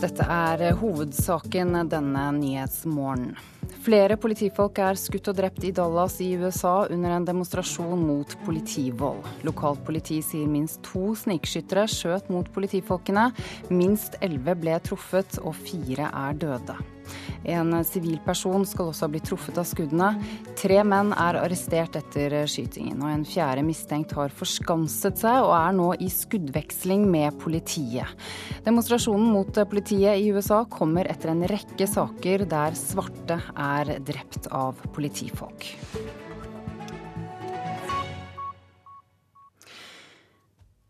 Dette er hovedsaken denne nyhetsmorgenen. Flere politifolk er skutt og drept i Dallas i USA under en demonstrasjon mot politivold. Lokalt politi sier minst to snikskyttere skjøt mot politifolkene. Minst elleve ble truffet, og fire er døde. En sivilperson skal også ha blitt truffet av skuddene. Tre menn er arrestert etter skytingen, og en fjerde mistenkt har forskanset seg og er nå i skuddveksling med politiet. Demonstrasjonen mot politiet i USA kommer etter en rekke saker der svarte er drept av politifolk.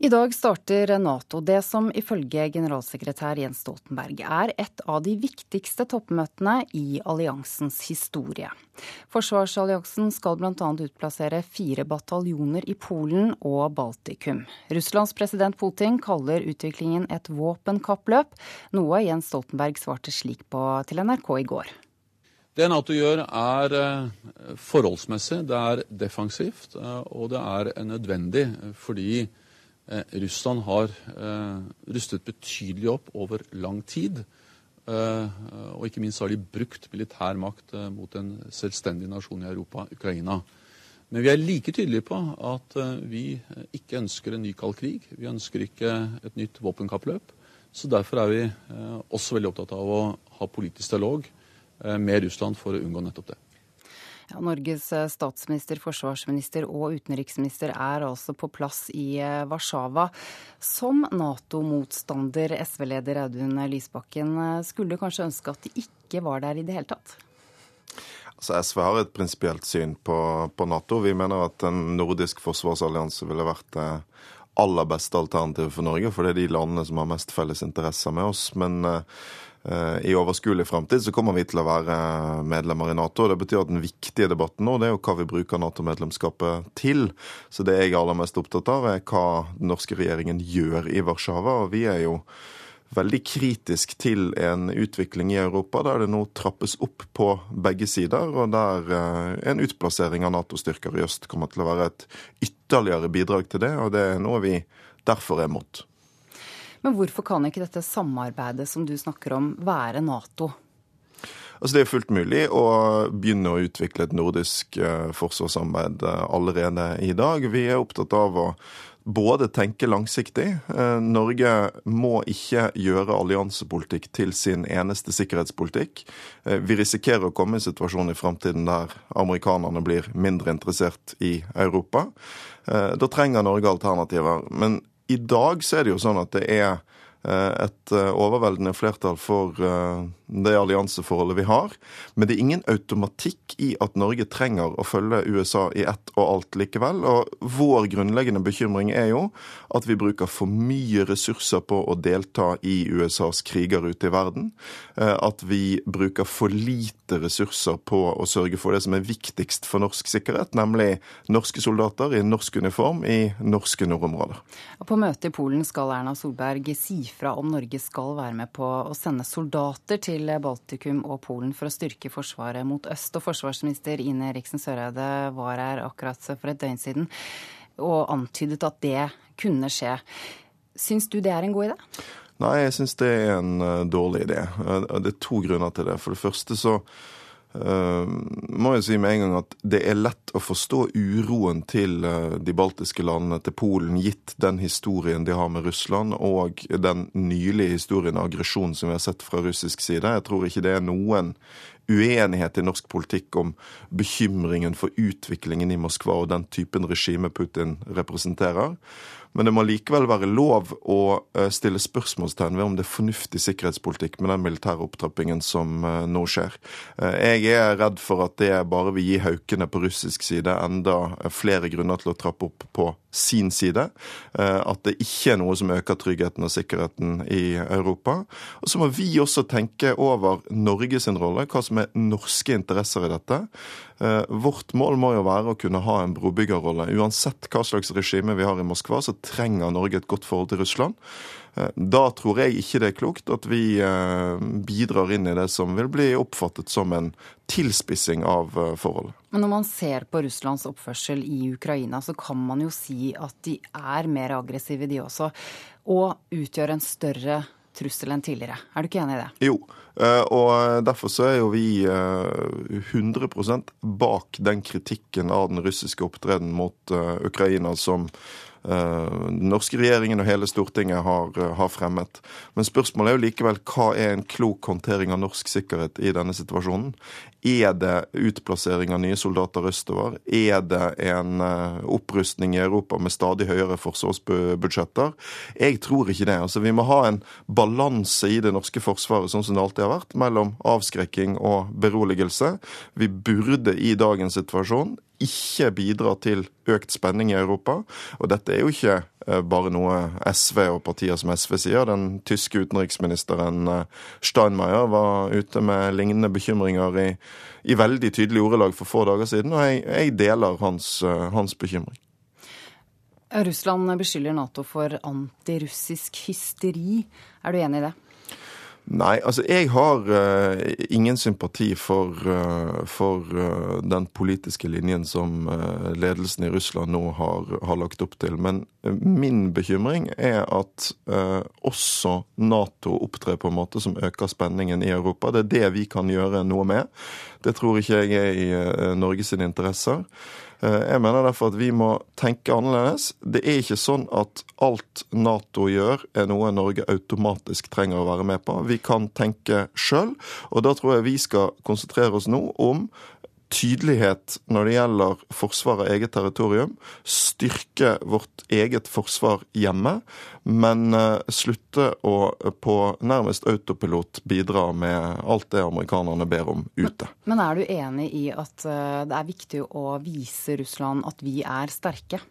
I dag starter Nato det som ifølge generalsekretær Jens Stoltenberg er et av de viktigste toppmøtene i alliansens historie. Forsvarsalliansen skal bl.a. utplassere fire bataljoner i Polen og Baltikum. Russlands president Putin kaller utviklingen et våpenkappløp, noe Jens Stoltenberg svarte slik på til NRK i går. Det Nato gjør, er eh, forholdsmessig, det er defensivt, eh, og det er nødvendig fordi Russland har eh, rustet betydelig opp over lang tid. Eh, og ikke minst har de brukt militær makt mot en selvstendig nasjon i Europa, Ukraina. Men vi er like tydelige på at vi ikke ønsker en ny kald krig. Vi ønsker ikke et nytt våpenkappløp. Så derfor er vi også veldig opptatt av å ha politisk dialog med Russland for å unngå nettopp det. Ja, Norges eh, statsminister, forsvarsminister og utenriksminister er altså på plass i eh, Warszawa. Som Nato-motstander, SV-leder Audun Lysbakken, eh, skulle kanskje ønske at de ikke var der i det hele tatt? Altså SV har et prinsipielt syn på, på, Nato. Vi mener at en nordisk forsvarsallianse ville vært det aller beste alternativet for Norge, for det er de landene som har mest felles interesser med oss. Men i overskuelig fremtid så kommer vi til å være medlemmer i Nato. Det betyr at den viktige debatten nå det er jo hva vi bruker Nato-medlemskapet til. Så det jeg er aller mest opptatt av, er hva den norske regjeringen gjør i Warszawa. Og vi er jo veldig kritisk til en utvikling i Europa der det nå trappes opp på begge sider, og der eh, en utplassering av Nato-styrker i øst kommer til å være et ytterligere bidrag til det, og det er noe vi derfor er mot. Men hvorfor kan ikke dette samarbeidet som du snakker om, være Nato? Altså Det er fullt mulig å begynne å utvikle et nordisk eh, forsvarssamarbeid eh, allerede i dag. Vi er opptatt av å både tenke langsiktig. Eh, Norge må ikke gjøre alliansepolitikk til sin eneste sikkerhetspolitikk. Vi risikerer å komme i en situasjon i framtiden der amerikanerne blir mindre interessert i Europa. Da trenger Norge alternativer. Men i dag så er det jo sånn at det er et overveldende flertall for det allianseforholdet vi har. Men det er ingen automatikk i at Norge trenger å følge USA i ett og alt likevel. Og vår grunnleggende bekymring er jo at vi bruker for mye ressurser på å delta i USAs kriger ute i verden. Eh, at vi bruker for lite ressurser på å sørge for det som er viktigst for norsk sikkerhet, nemlig norske soldater i norsk uniform i norske nordområder. På møtet i Polen skal Erna Solberg si fra om Norge skal være med på å sende soldater til til Baltikum og Polen for å styrke forsvaret mot øst. Og forsvarsminister Ine Riksen Søreide var her akkurat for et døgn siden og antydet at det kunne skje. Syns du det er en god idé? Nei, jeg syns det er en uh, dårlig idé. Uh, det er to grunner til det. For det første så Uh, må jeg si med en gang at Det er lett å forstå uroen til uh, de baltiske landene, til Polen, gitt den historien de har med Russland, og den nylige historien av aggresjon som vi har sett fra russisk side. Jeg tror ikke det er noen uenighet i norsk politikk om bekymringen for utviklingen i Moskva og den typen regime Putin representerer. Men det må likevel være lov å eh, stille spørsmålstegn ved om det er fornuftig sikkerhetspolitikk med den militære opptrappingen som eh, nå skjer. Eh, jeg er redd for at det bare vil gi haukene på russisk side enda flere grunner til å trappe opp på sin side. At det ikke er noe som øker tryggheten og sikkerheten i Europa. Og så må vi også tenke over Norges rolle, hva som er norske interesser i dette. Eh, vårt mål må jo være å kunne ha en brobyggerrolle. Uansett hva slags regime vi har i Moskva, så trenger Norge et godt forhold til Russland. Eh, da tror jeg ikke det er klokt at vi eh, bidrar inn i det som vil bli oppfattet som en tilspissing av forholdet. Men når man ser på Russlands oppførsel i Ukraina, så kan man jo si at de er mer aggressive, de også. Og utgjør en større trussel enn tidligere. Er du ikke enig i det? Jo, og derfor så er jo vi 100 eh, bak den kritikken av den russiske opptreden mot eh, Ukraina som den norske regjeringen og hele Stortinget har, har, fremmet. Men spørsmålet er jo likevel hva er en klok håndtering av norsk sikkerhet i denne situasjonen? Er det utplassering av nye soldater østover? Er det en eh, opprustning i Europa med stadig høyere forsvarsbudsjetter? Jeg tror ikke det. Altså, vi må ha en balanse i det norske forsvaret, sånn som det alltid har vært, mellom avskrekking og beroligelse. Vi burde i dagens situasjon ikke bidrar til økt spenning i Europa. Og dette er jo ikke eh, bare noe SV og partier som SV sier. Den tyske utenriksministeren eh, Steinmeier var ute med lignende bekymringer i, i veldig tydelige ordelag for få dager siden, og jeg, jeg deler hans, eh, hans bekymring. Russland beskylder Nato for antirussisk hysteri. Er du enig i det? Nei, altså jeg har uh, ingen sympati for, uh, for uh, den politiske linjen som ledelsen i Russland nå har, har, lagt opp til. Men min bekymring er at også Nato opptrer på en måte som øker spenningen i Europa. Det er det vi kan gjøre noe med. Det tror ikke jeg er i Norges interesser. Eh, jeg mener derfor at vi må tenke annerledes. Det er ikke sånn at alt Nato gjør, er noe Norge automatisk trenger å være med på. Vi kan tenke sjøl, og da tror jeg vi skal konsentrere oss nå om tydelighet når det gjelder forsvar av eget territorium, styrke vårt eget forsvar hjemme, men eh, slutte å på nærmest autopilot bidra med alt det amerikanerne ber om ute. Men, men er du enig i at eh, det er viktig å vise Russland at vi er sterke?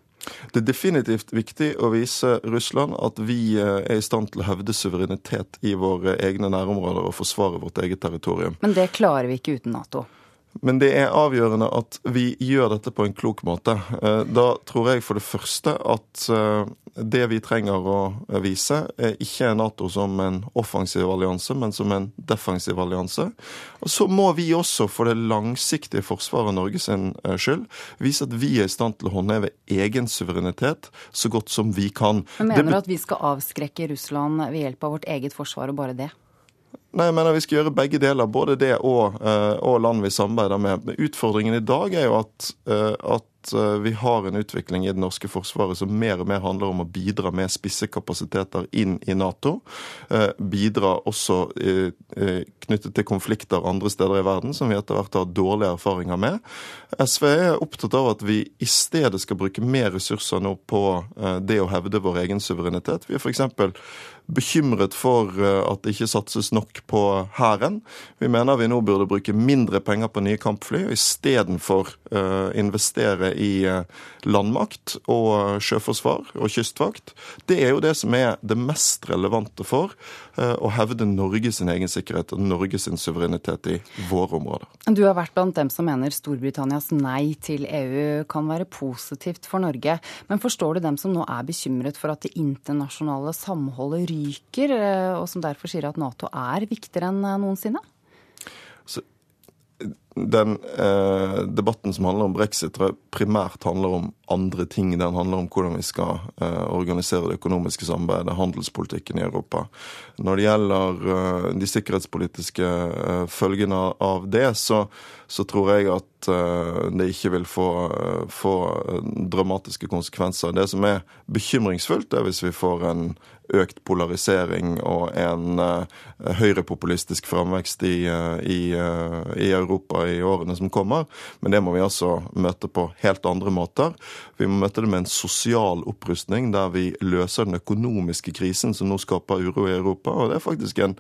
Det er definitivt viktig å vise Russland at vi eh, er i stand til å hevde suverenitet i våre egne nærområder og forsvare vårt eget territorium. Men det klarer vi ikke uten Nato? Men det er avgjørende at vi gjør dette på en klok måte. Eh, da tror jeg for det første at eh, det vi trenger å vise, er ikke Nato som en offensiv allianse, men som en defensiv allianse. Og Så må vi også for det langsiktige forsvaret av Norge sin eh, skyld vise at vi er i stand til å håndheve egen suverenitet så godt som vi kan. Men mener du at vi skal avskrekke Russland ved hjelp av vårt eget forsvar og bare det? Nei, jeg mener Vi skal gjøre begge deler, både det og, eh, og land vi samarbeider med. Utfordringen i dag er jo at, eh, at eh, vi har en utvikling i det norske forsvaret som mer og mer handler om å bidra med spisse kapasiteter inn i Nato. Bidra også knyttet til konflikter andre steder i verden, som vi etter hvert har dårlige erfaringer med. SV er opptatt av at vi i stedet skal bruke mer ressurser nå på det å hevde vår egen suverenitet. Vi er f.eks bekymret for eh, at det ikke satses nok på Hæren. Vi mener vi nå burde bruke mindre penger på nye kampfly, og istedenfor uh, investere i uh, landmakt og sjøforsvar og kystvakt. Det er jo det som er det mest relevante for uh, hevde Norge sin egen sikkerhet og Norge sin suverenitet i våre områder. Du har vært blant dem som mener Storbritannias nei til EU kan være positivt for Norge. Men forstår du dem som nå er bekymret for at det internasjonale samholdet ryker, eh, og som derfor sier at Nato er viktigere enn eh, noensinne? Den eh, debatten som handler om brexit, tror jeg primært handler om andre ting. Den handler om hvordan vi skal eh, organisere det økonomiske samarbeidet, handelspolitikken i Europa. Når det gjelder eh, de sikkerhetspolitiske eh, følgene av det, så, så, tror jeg at eh, det ikke vil få, få dramatiske konsekvenser. Det som er bekymringsfullt, er hvis vi får en økt polarisering og en uh, høyrepopulistisk framvekst i, uh, i, uh, i, Europa i årene som kommer. Men det må vi altså møte på helt andre måter. Vi må møte det med en sosial opprustning der vi løser den økonomiske krisen som nå skaper uro i Europa. Og det er faktisk en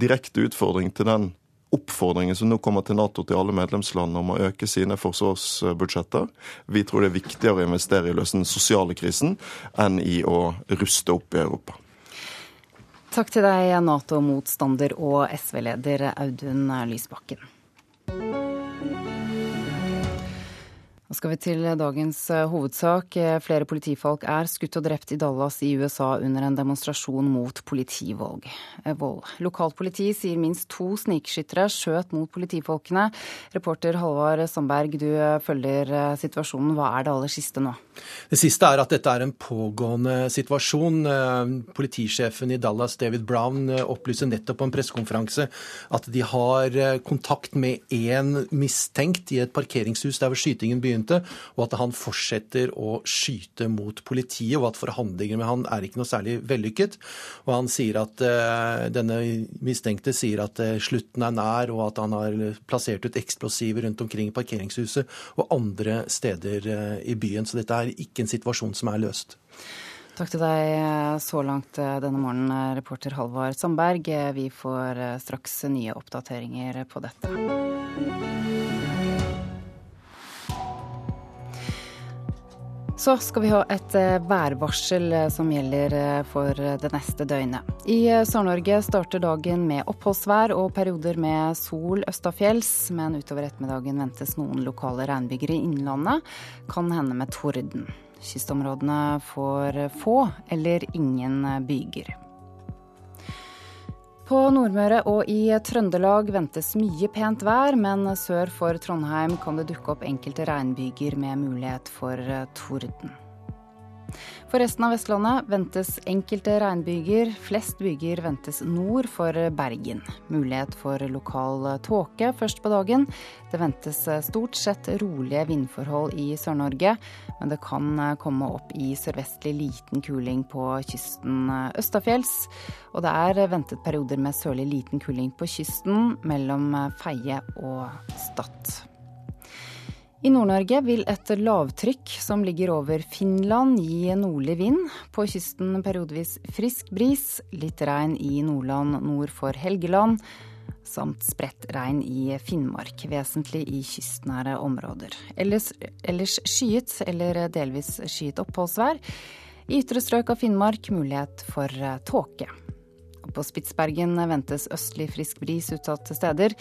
direkte utfordring til den oppfordringen som nå kommer til Nato til alle medlemslandene om å øke sine forsvarsbudsjetter. Vi tror det er viktigere å investere i å løse den sosiale krisen enn i å ruste opp i Europa. Takk til deg, Nato-motstander og SV-leder Audun Lysbakken. Nå skal vi til dagens eh, hovedsak. Eh, flere politifolk er skutt og drept i Dallas i USA under en demonstrasjon mot politivold. Eh, Lokalt politi sier minst to snikskyttere skjøt mot politifolkene. Reporter Halvard Sandberg, du følger situasjonen. Hva er det aller siste nå? Det siste er at dette er en pågående situasjon. Politisjefen i Dallas, David Brown, opplyser nettopp på en pressekonferanse at de har kontakt med én mistenkt i et parkeringshus der hvor skytingen begynner begynte, og at han fortsetter å skyte mot politiet, og at forhandlinger med han er ikke noe særlig vellykket. Og han sier at uh, denne mistenkte sier at uh, slutten er nær, og at han har plassert ut eksplosiver rundt omkring i parkeringshuset og andre steder uh, i byen. Så dette er ikke en situasjon som er løst. Takk til deg så langt denne morgenen, reporter Halvard Sandberg. Vi får straks nye oppdateringer på dette. Så skal vi ha et eh, værvarsel eh, som gjelder eh, for det neste døgnet. I Sør-Norge starter dagen med oppholdsvær og perioder med sol østafjells, men utover ettermiddagen ventes noen lokale regnbyger i innlandet, kan hende med torden. Kystområdene får få eller ingen byger. På Nordmøre og i Trøndelag ventes mye pent vær, men sør for Trondheim kan det dukke opp enkelte regnbyger med mulighet for torden. For resten av Vestlandet ventes enkelte regnbyger. Flest byger ventes nord for Bergen. Mulighet for lokal tåke først på dagen. Det ventes stort sett rolige vindforhold i Sør-Norge, men det kan komme opp i sørvestlig liten kuling på kysten østafjells. Og det er ventet perioder med sørlig liten kuling på kysten mellom Feie og Stad. I Nord-Norge vil et lavtrykk som ligger over Finland gi nordlig vind. På kysten periodevis frisk bris, litt regn i Nordland nord for Helgeland. samt spredt regn i Finnmark, vesentlig i kystnære områder. Ellers, ellers skyet eller delvis skyet oppholdsvær. I ytre strøk av Finnmark mulighet for tåke. På Spitsbergen ventes østlig frisk bris utsatte steder.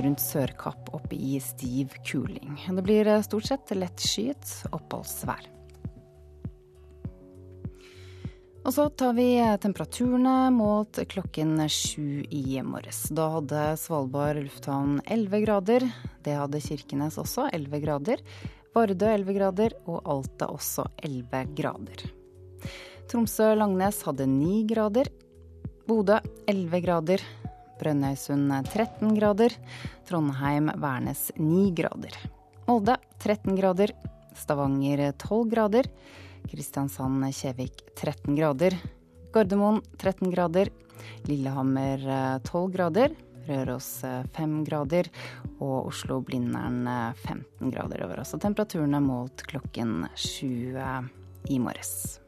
Rundt Sørkapp opp i stiv kuling. Det blir eh, stort sett lett skyet oppholdsvær. Og så tar vi temperaturene målt klokken sju i morges. Da hadde Svalbard lufthavn 11 grader. Det hadde Kirkenes også, 11 grader. Vardø 11 grader, og Alta også 11 grader. Tromsø-Langnes hadde 9 grader. Bodø 11 grader. Brønnøysund 13 grader. Trondheim-Værnes 9 grader. Molde 13 grader. Stavanger 12 grader. Kristiansand-Kjevik 13 grader. Gardermoen 13 grader. Lillehammer 12 grader. Røros 5 grader. Og Oslo-Blindern 15 grader over. Også temperaturene målt klokken 7 i morges.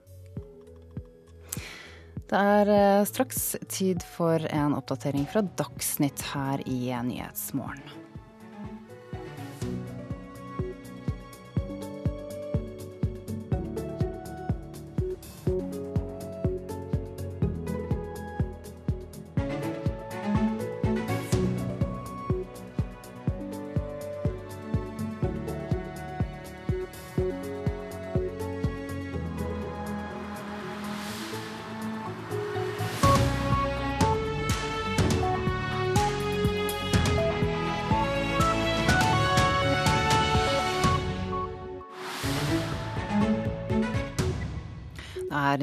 Det er straks tid for en oppdatering fra Dagsnytt her i Nyhetsmorgen.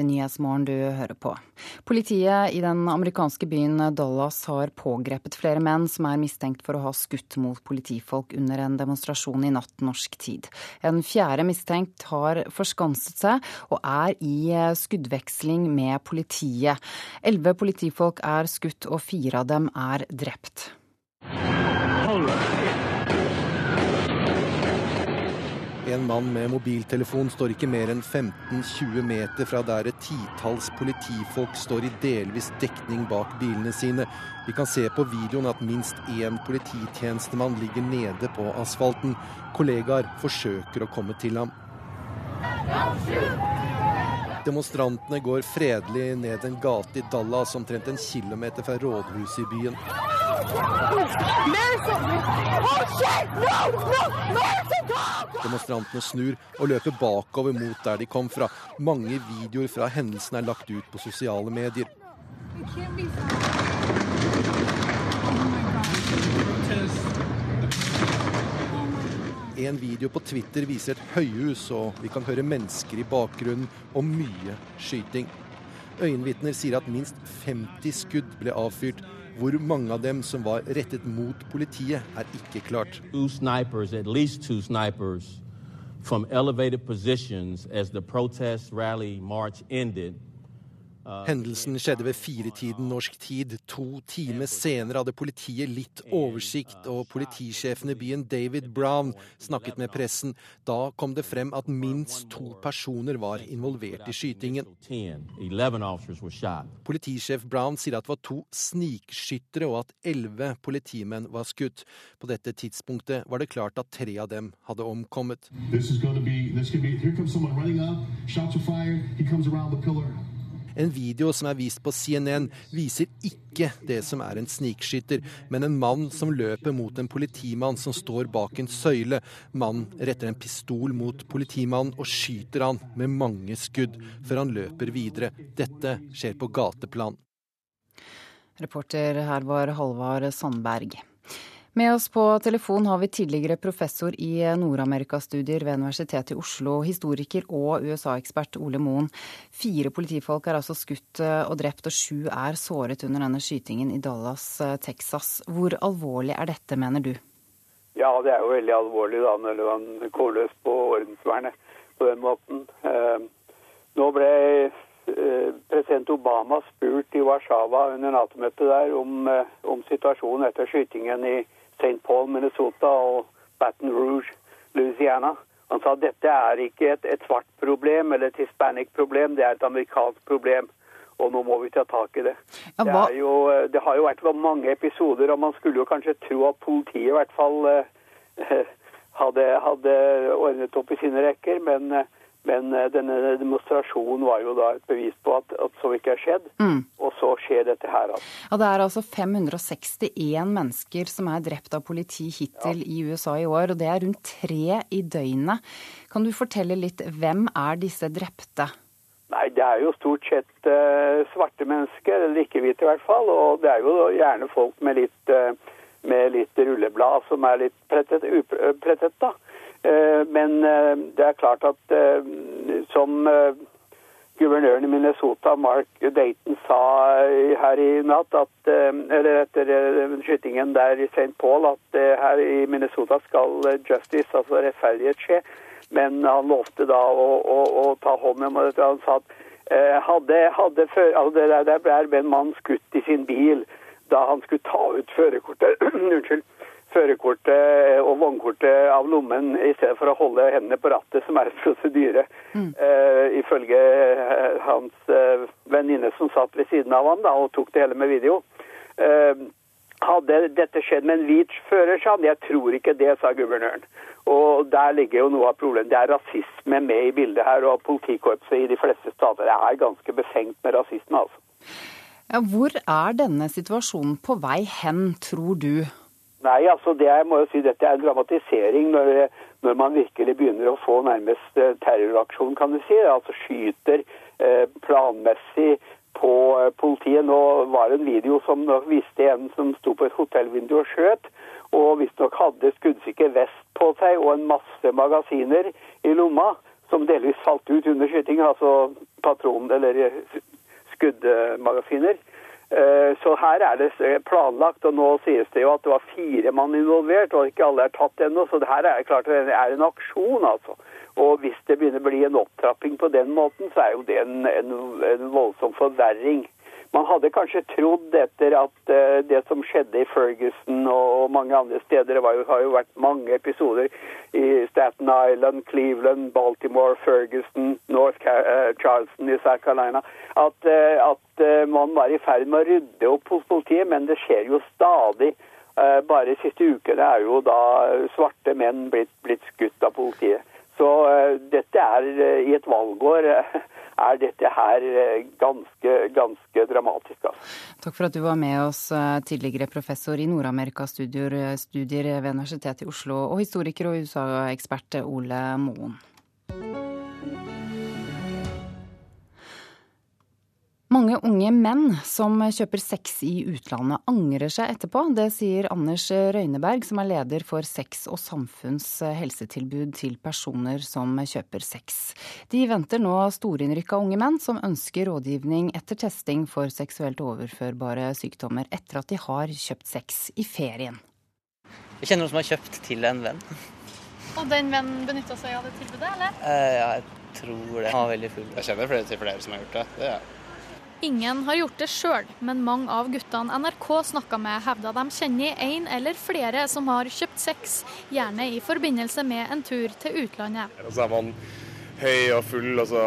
Er Nyhetsmorgen du hører på. Politiet i den amerikanske byen Dallas har pågrepet flere menn som er mistenkt for å ha skutt mot politifolk under en demonstrasjon i natt norsk tid. En fjerde mistenkt har forskanset seg og er i skuddveksling med politiet. Elleve politifolk er skutt og fire av dem er drept. En mann med mobiltelefon står ikke mer enn 15-20 meter fra der et titalls politifolk står i delvis dekning bak bilene sine. Vi kan se på videoen at minst én polititjenestemann ligger nede på asfalten. Kollegaer forsøker å komme til ham. Demonstrantene går fredelig ned en gate i Dallas, omtrent en kilometer fra rådhuset i byen. Demonstrantene snur og løper bakover mot der de kom fra. Mange videoer fra hendelsen er lagt ut på sosiale medier. En video på Twitter viser et høyhus, og vi kan høre mennesker i bakgrunnen og mye skyting. Øyenvitner sier at minst 50 skudd ble avfyrt. Hvor mange av dem som var rettet mot politiet, er ikke klart. Two snipers, at least two snipers, from elevated positions as the protest rally march ended. Hendelsen skjedde ved firetiden norsk tid. To timer senere hadde politiet litt oversikt, og politisjefen i byen, David Brown, snakket med pressen. Da kom det frem at minst to personer var involvert i skytingen. Politisjef Brown sier at det var to snikskyttere, og at elleve politimenn var skutt. På dette tidspunktet var det klart at tre av dem hadde omkommet. This is be, this be, here comes someone running up, shots are fired, he comes around the pillar. En video som er vist på CNN, viser ikke det som er en snikskytter, men en mann som løper mot en politimann som står bak en søyle. Mannen retter en pistol mot politimannen og skyter han med mange skudd, før han løper videre. Dette skjer på gateplan. Reporter her var Halvard Sandberg. Med oss på telefon har vi tidligere professor i Nord-Amerika-studier ved Universitetet i Oslo, historiker og USA-ekspert Ole Moen. Fire politifolk er altså skutt og drept, og sju er såret under denne skytingen i Dallas, Texas. Hvor alvorlig er dette, mener du? Ja, det er jo veldig alvorlig da, når man går løs på ordensvernet på den måten. Nå ble president Obama spurt i Warszawa under Nato-møtet der om, om situasjonen etter skytingen i St. Paul, Minnesota og Baton Rouge, Louisiana. Han sa dette er ikke et, et svart problem eller et hispanic problem, det er et amerikansk problem. og nå må vi ta tak i det. Ja, det, jo, eh, det har jo vært mange episoder, og man skulle jo kanskje tro at politiet i hvert fall eh, hadde, hadde ordnet opp i sine rekker, men, eh, men eh, denne demonstrasjonen var jo da et bevis på at, at så ikke har skjedd. Mm. Og så skjer dette her. Altså. Ja, det er altså 561 mennesker som er drept av politi hittil i USA i år, og det er rundt tre i døgnet. Kan du fortelle litt, hvem er disse drepte? Nei, det er jo stort sett uh, svarte mennesker, eller ikke-hvite i hvert fall. Og det er jo gjerne folk med litt, uh, med litt rulleblad som er litt prettet, uprettet, da. Eh, men eh, det er klart at eh, som guvernøren i Minnesota, Mark Dayton, sa her i natt, at, eller etter skytingen der i St. Paul, at her i Minnesota skal justice, altså rettferdighet, skje. Men han lovte da å, å, å ta hånd om det. Han sa at hadde, hadde før, altså der ble en mann skutt i sin bil da han skulle ta ut førerkortet unnskyld, førerkortet og vognkortet av lommen i stedet for å holde hendene på rattet, som er prosedyre. uh, ifølge eh, hans uh, venninne som satt ved siden av ham da, og tok det hele med video. Uh, hadde dette skjedd med en hvit fører, sa han. Jeg tror ikke det, sa guvernøren. Og der ligger jo noe av problemet. Det er rasisme med i bildet her, og politikorpset i de fleste stater er ganske befengt med rasisme, altså. Ja, hvor er denne situasjonen på vei hen, tror du? Nei, altså det jeg må jo si dette er en dramatisering når, når man virkelig begynner å få nærmest eh, terroraksjon, kan du si. Altså skyter eh, planmessig på eh, politiet. Nå var det en video som viste en som sto på et hotellvindu og skjøt, og visstnok hadde skuddsikker vest på seg og en masse magasiner i lomma, som delvis falt ut under skytingen, altså patron- eller eh, skuddmagasiner. Eh, Så her er det planlagt, og nå sies det jo at det var fire mann involvert, og ikke alle er tatt ennå. Så det her er klart det er en aksjon, altså. Og hvis det begynner å bli en opptrapping på den måten, så er jo det en, en, en voldsom forverring. Man hadde kanskje trodd etter at eh, det som skjedde i Ferguson og mange andre steder, det jo, har jo vært mange episoder i Staten Island, Cleveland, Baltimore, Ferguson, North eh, Charleston i South Carolina, at, eh, at man var i ferd med å rydde opp hos politiet, men det skjer jo stadig. Bare de siste ukene er jo da svarte menn blitt, blitt skutt av politiet. Så dette er i et valgår er dette her eh, ganske, ganske dramatisk. Altså. Takk for at du var med oss, eh, tidligere professor i Nord-Amerika-studier studier ved Universitetet i Oslo, og historiker og USA-ekspert Ole Moen. Mange unge menn som kjøper sex i utlandet, angrer seg etterpå. Det sier Anders Røyneberg, som er leder for Sex og samfunns helsetilbud til personer som kjøper sex. De venter nå storinnrykka unge menn som ønsker rådgivning etter testing for seksuelt overførbare sykdommer etter at de har kjøpt sex i ferien. Jeg kjenner noen som har kjøpt til en venn. Og den vennen benytta seg av det tilbudet, eller? Eh, ja, jeg tror det. Han var veldig full. Jeg kjenner flere til flere som har gjort det. det er. Ingen har gjort det sjøl, men mange av guttene NRK snakka med, hevda de kjenner en eller flere som har kjøpt sex, gjerne i forbindelse med en tur til utlandet. Så er man høy og full, og så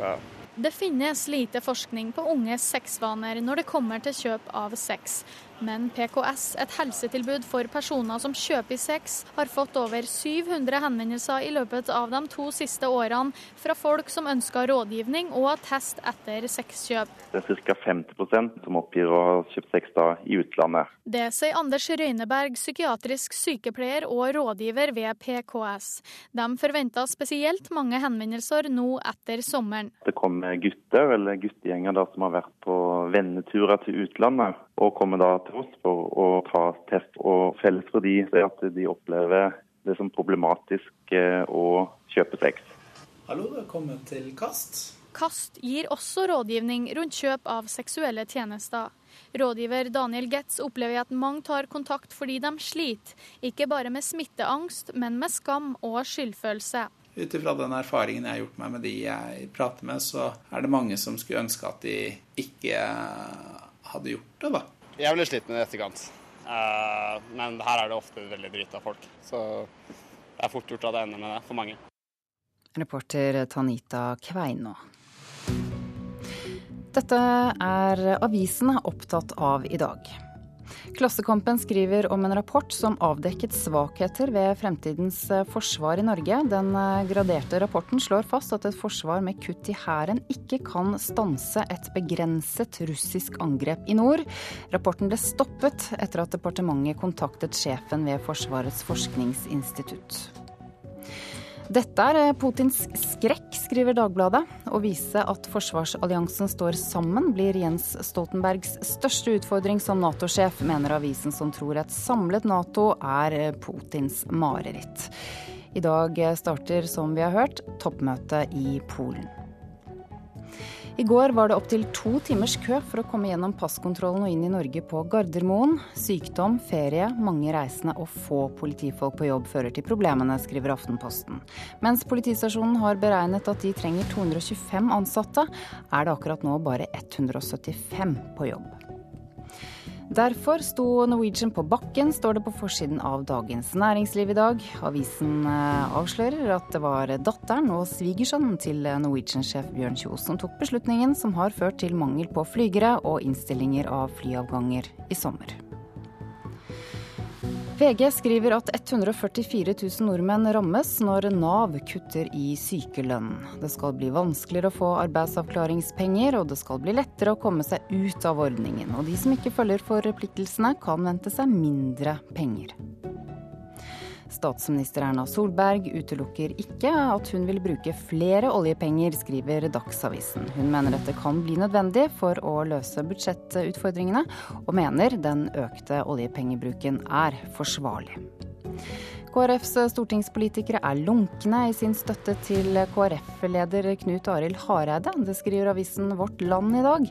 ja. Det finnes lite forskning på unges sexvaner når det kommer til kjøp av sex. Men PKS, et helsetilbud for personer som kjøper sex, har fått over 700 henvendelser i løpet av de to siste årene fra folk som ønsker rådgivning og test etter sexkjøp. Det er ca. 50% som oppgir å ha kjøpt sex da i utlandet. Det sier Anders Røyneberg, psykiatrisk sykepleier og rådgiver ved PKS. De forventer spesielt mange henvendelser nå etter sommeren. Det kommer gutter eller guttegjenger da som har vært på venneturer til utlandet, og kommer da til oss for å ta test. Og felles for de er at de opplever det som problematisk eh, å kjøpe sex. Hallo, velkommen til Kast. KAST gir også rådgivning rundt kjøp av seksuelle tjenester. Rådgiver Daniel Getz opplever at mange tar kontakt fordi de sliter, ikke bare med smitteangst, men med skam og skyldfølelse. Ut ifra den erfaringen jeg har gjort meg med de jeg prater med, så er det mange som skulle ønske at de ikke hadde gjort det, da. Jeg ville slitt med det i etterkant. Eh, men her er det ofte veldig drita folk. Så det er fort gjort at det ender med det for mange. Reporter Tanita Kveinå. Dette er avisene opptatt av i dag. Klassekampen skriver om en rapport som avdekket svakheter ved fremtidens forsvar i Norge. Den graderte rapporten slår fast at et forsvar med kutt i hæren ikke kan stanse et begrenset russisk angrep i nord. Rapporten ble stoppet etter at departementet kontaktet sjefen ved Forsvarets forskningsinstitutt. Dette er eh, Putins skrekk, skriver Dagbladet. Å vise at forsvarsalliansen står sammen blir Jens Stoltenbergs største utfordring som Nato-sjef, mener avisen som tror et samlet Nato er Putins mareritt. I dag starter, som vi har hørt, toppmøtet i Polen. I går var det opptil to timers kø for å komme gjennom passkontrollen og inn i Norge på Gardermoen. Sykdom, ferie, mange reisende og få politifolk på jobb fører til problemene, skriver Aftenposten. Mens politistasjonen har beregnet at de trenger 225 ansatte, er det akkurat nå bare 175 på jobb. Derfor sto Norwegian på bakken, står det på forsiden av Dagens Næringsliv i dag. Avisen eh, avslører at det var datteren og svigersønnen til Norwegian-sjef Bjørn Kjos som tok beslutningen som har ført til mangel på flygere og innstillinger av flyavganger i sommer. VG skriver at 144 000 nordmenn rammes når Nav kutter i sykelønnen. Det skal bli vanskeligere å få arbeidsavklaringspenger, og det skal bli lettere å komme seg ut av ordningen. Og de som ikke følger forpliktelsene, kan vente seg mindre penger. Statsminister Erna Solberg utelukker ikke at hun vil bruke flere oljepenger, skriver Dagsavisen. Hun mener dette kan bli nødvendig for å løse budsjettutfordringene, og mener den økte oljepengebruken er forsvarlig. KrFs stortingspolitikere er lunkne i sin støtte til KrF-leder Knut Arild Hareide. Det skriver avisen Vårt Land i dag.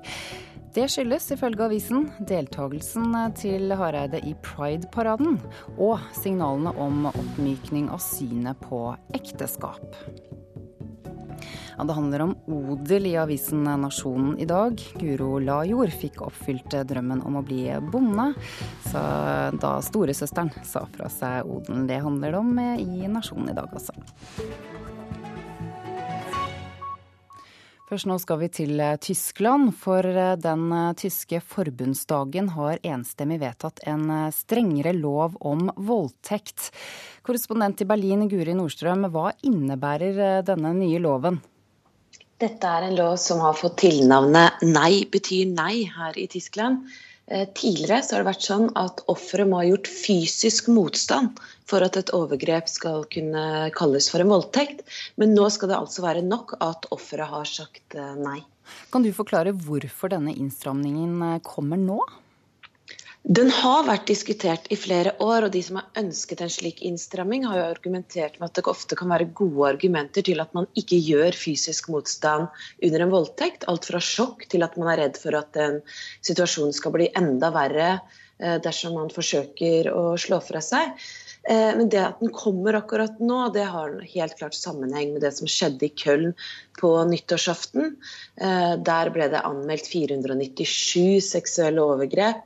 Det skyldes ifølge avisen deltakelsen til Hareide i Pride-paraden og signalene om oppmykning av synet på ekteskap. Ja, det handler om odel i avisen Nasjonen i dag. Guro Lajord fikk oppfylt drømmen om å bli bonde, så da storesøsteren sa fra seg odelen. Det handler det om i Nasjonen i dag, altså. Først nå skal vi til eh, Tyskland, for eh, den eh, tyske forbundsdagen har enstemmig vedtatt en strengere lov om voldtekt. Korrespondent i Berlin, Guri Nordstrøm, hva innebærer denne nye loven? Dette er en lov som har fått tilnavnet Nei betyr nei her i Tyskland. Eh, tidligere har det vært sånn at offeret må ha gjort fysisk motstand for at et overgrep skal kunne kalles for en voldtekt. Men nå skal det altså være nok at offeret har sagt eh, nei. Kan du forklare hvorfor denne innstramningen eh, kommer nå? Den har vært diskutert i flere år, og de som har ønsket en slik innstramming, har jo argumentert med at det ofte kan være gode argumenter til at man ikke gjør fysisk motstand under en voldtekt. Alt fra sjokk til at man er redd for at en situasjon skal bli enda verre eh, dersom man forsøker å slå fra seg. Eh, men det at den kommer akkurat nå, det har helt klart sammenheng med det som skjedde i Köln på nyttårsaften. Eh, der ble det anmeldt 497 seksuelle overgrep.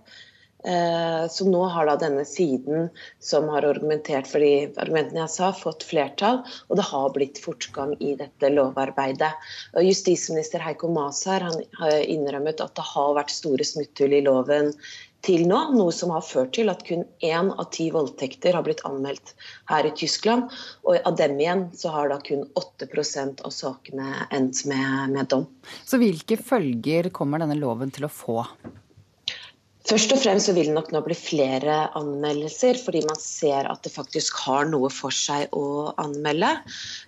Eh, så nå har da denne siden som har argumentert for de argumentene jeg sa, fått flertall, og det har blitt fortgang i dette lovarbeidet. Justisminister Heiko Maas her han har innrømmet at det har vært store smutthull i loven til nå, noe som har ført til at kun én av ti voldtekter har blitt anmeldt her i Tyskland. Og av dem igjen så har da kun 8% av sakene endt med, med dom. Så hvilke følger kommer denne loven til å få? Først og fremst så vil det nok nå bli flere anmeldelser, fordi man ser at det faktisk har noe for seg å anmelde.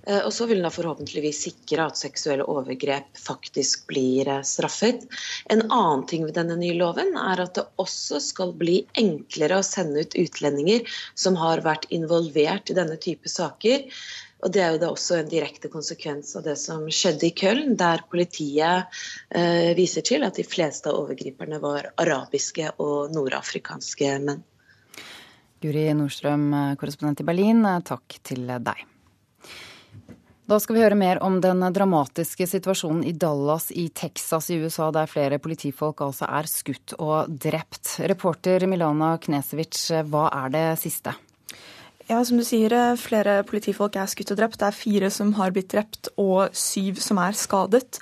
Eh, og så vil det forhåpentligvis sikre at seksuelle overgrep faktisk blir eh, straffet. En annen ting ved denne nye loven er at det også skal bli enklere å sende ut utlendinger som har vært involvert i denne type saker. Og Det er jo da også en direkte konsekvens av det som skjedde i Köln, der politiet eh, viser til at de fleste av overgriperne var arabiske og nordafrikanske menn. Guri Nordstrøm, korrespondent i Berlin, takk til deg. Da skal vi høre mer om den dramatiske situasjonen i Dallas i Texas i USA, der flere politifolk altså er skutt og drept. Reporter Milana Knesevic, hva er det siste? Ja, som du sier, eh, flere politifolk er skutt og drept. Det er fire som har blitt drept og syv som er skadet.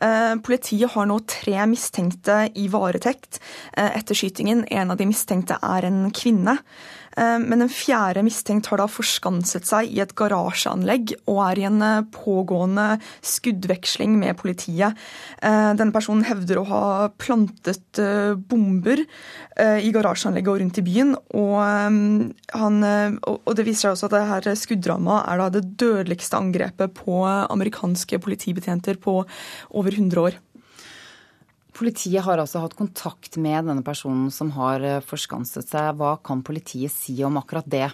Eh, politiet har nå tre mistenkte i varetekt eh, etter skytingen. En av de mistenkte er en kvinne. Eh, men en fjerde mistenkt har da forskanset seg i et garasjeanlegg og er i en eh, pågående skuddveksling med politiet. Eh, denne personen hevder å ha plantet bomber i garasjeanlegget og rundt i byen. Og, han, og det viser seg også at det her skuddramaet er det dødeligste angrepet på amerikanske politibetjenter på over 100 år. Politiet har altså hatt kontakt med denne personen som har eh, forskanset seg. Hva kan politiet si om akkurat det?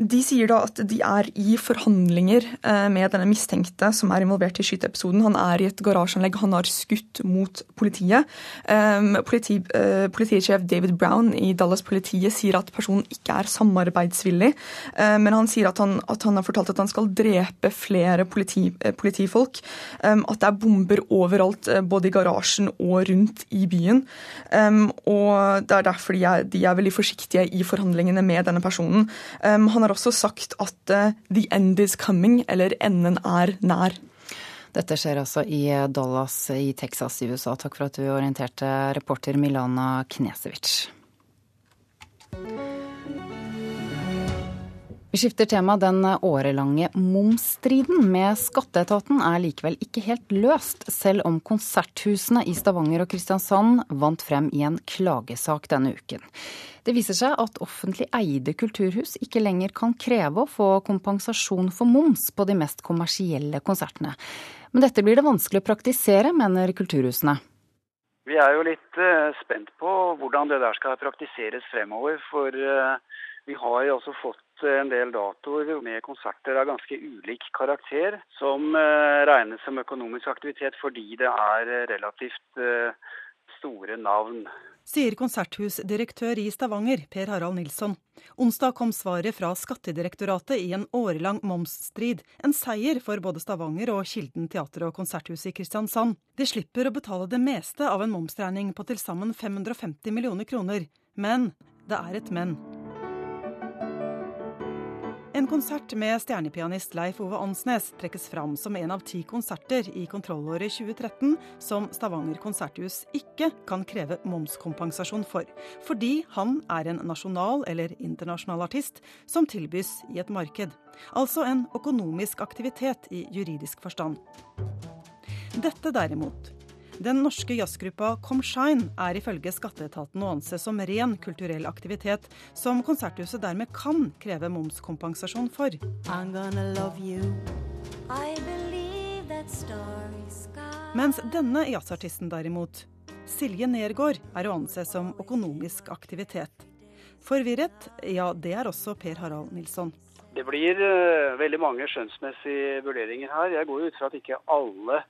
De sier da at de er i forhandlinger eh, med denne mistenkte som er involvert i skyteepisoden. Han er i et garasjeanlegg, han har skutt mot politiet. Ehm, politi, eh, politisjef David Brown i Dallas-politiet sier at personen ikke er samarbeidsvillig. Eh, men han sier at han, at han, har fortalt at han skal drepe flere politi, politifolk. At det er bomber overalt, både i garasjen og rundt i byen. Og det er derfor de er, de er veldig forsiktige i forhandlingene med denne personen. Han har har også sagt at uh, the end is coming, eller enden er nær. Dette skjer altså i Dallas i Texas i USA. Takk for at du orienterte reporter Milana Knesevic. Vi skifter tema. Den årelange momsstriden med skatteetaten er likevel ikke helt løst, selv om konserthusene i Stavanger og Kristiansand vant frem i en klagesak denne uken. Det viser seg at offentlig eide kulturhus ikke lenger kan kreve å få kompensasjon for moms på de mest kommersielle konsertene. Men dette blir det vanskelig å praktisere, mener kulturhusene. Vi er jo litt uh, spent på hvordan det der skal praktiseres fremover. For uh, vi har jo også fått en del datoer med konserter av ganske ulik karakter, som uh, regnes som økonomisk aktivitet fordi det er relativt store navn sier konserthusdirektør i Stavanger, Per Harald Nilsson. Onsdag kom svaret fra Skattedirektoratet i en årelang momsstrid. En seier for både Stavanger og Kilden teater- og konserthus i Kristiansand. De slipper å betale det meste av en momsregning på til sammen 550 millioner kroner. Men det er et men. En konsert med stjernepianist Leif Ove Ansnes trekkes fram som en av ti konserter i kontrollåret 2013 som Stavanger konserthus ikke kan kreve momskompensasjon for, fordi han er en nasjonal eller internasjonal artist som tilbys i et marked. Altså en økonomisk aktivitet i juridisk forstand. Dette derimot den norske jazzgruppa Come Shine er ifølge skatteetaten å anse som ren kulturell aktivitet, som konserthuset dermed kan kreve momskompensasjon for. Mens denne jazzartisten derimot, Silje Nergård, er å anse som økonomisk aktivitet. Forvirret, ja det er også Per Harald Nilsson. Det blir uh, veldig mange skjønnsmessige vurderinger her. Jeg går ut fra at ikke alle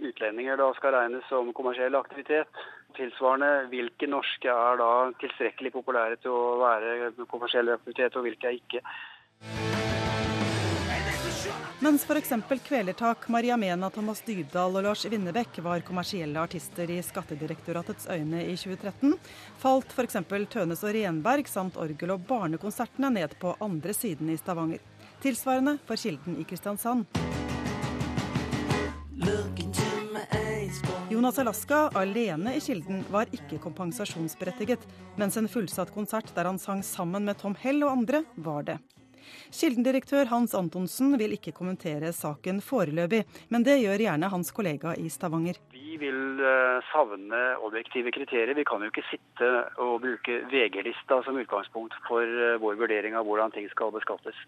utlendinger da skal regnes som kommersiell aktivitet. Tilsvarende, hvilke norske er da tilstrekkelig populære til å være kommersiell aktivitet, og hvilke er ikke. Mens f.eks. Kvelertak, Maria Mena, Thomas Dybdahl og Lars Winnebekk var kommersielle artister i Skattedirektoratets øyne i 2013, falt f.eks. Tønes og Renberg samt orgel- og barnekonsertene ned på andre siden i Stavanger. Tilsvarende for Kilden i Kristiansand. Jonas Alaska, alene i Kilden, var ikke kompensasjonsberettiget, mens en fullsatt konsert der han sang sammen med Tom Hell og andre, var det. Kilden-direktør Hans Antonsen vil ikke kommentere saken foreløpig, men det gjør gjerne hans kollega i Stavanger. Vi vil eh, savne objektive kriterier. Vi kan jo ikke sitte og bruke VG-lista som utgangspunkt for eh, vår vurdering av hvordan ting skal beskattes.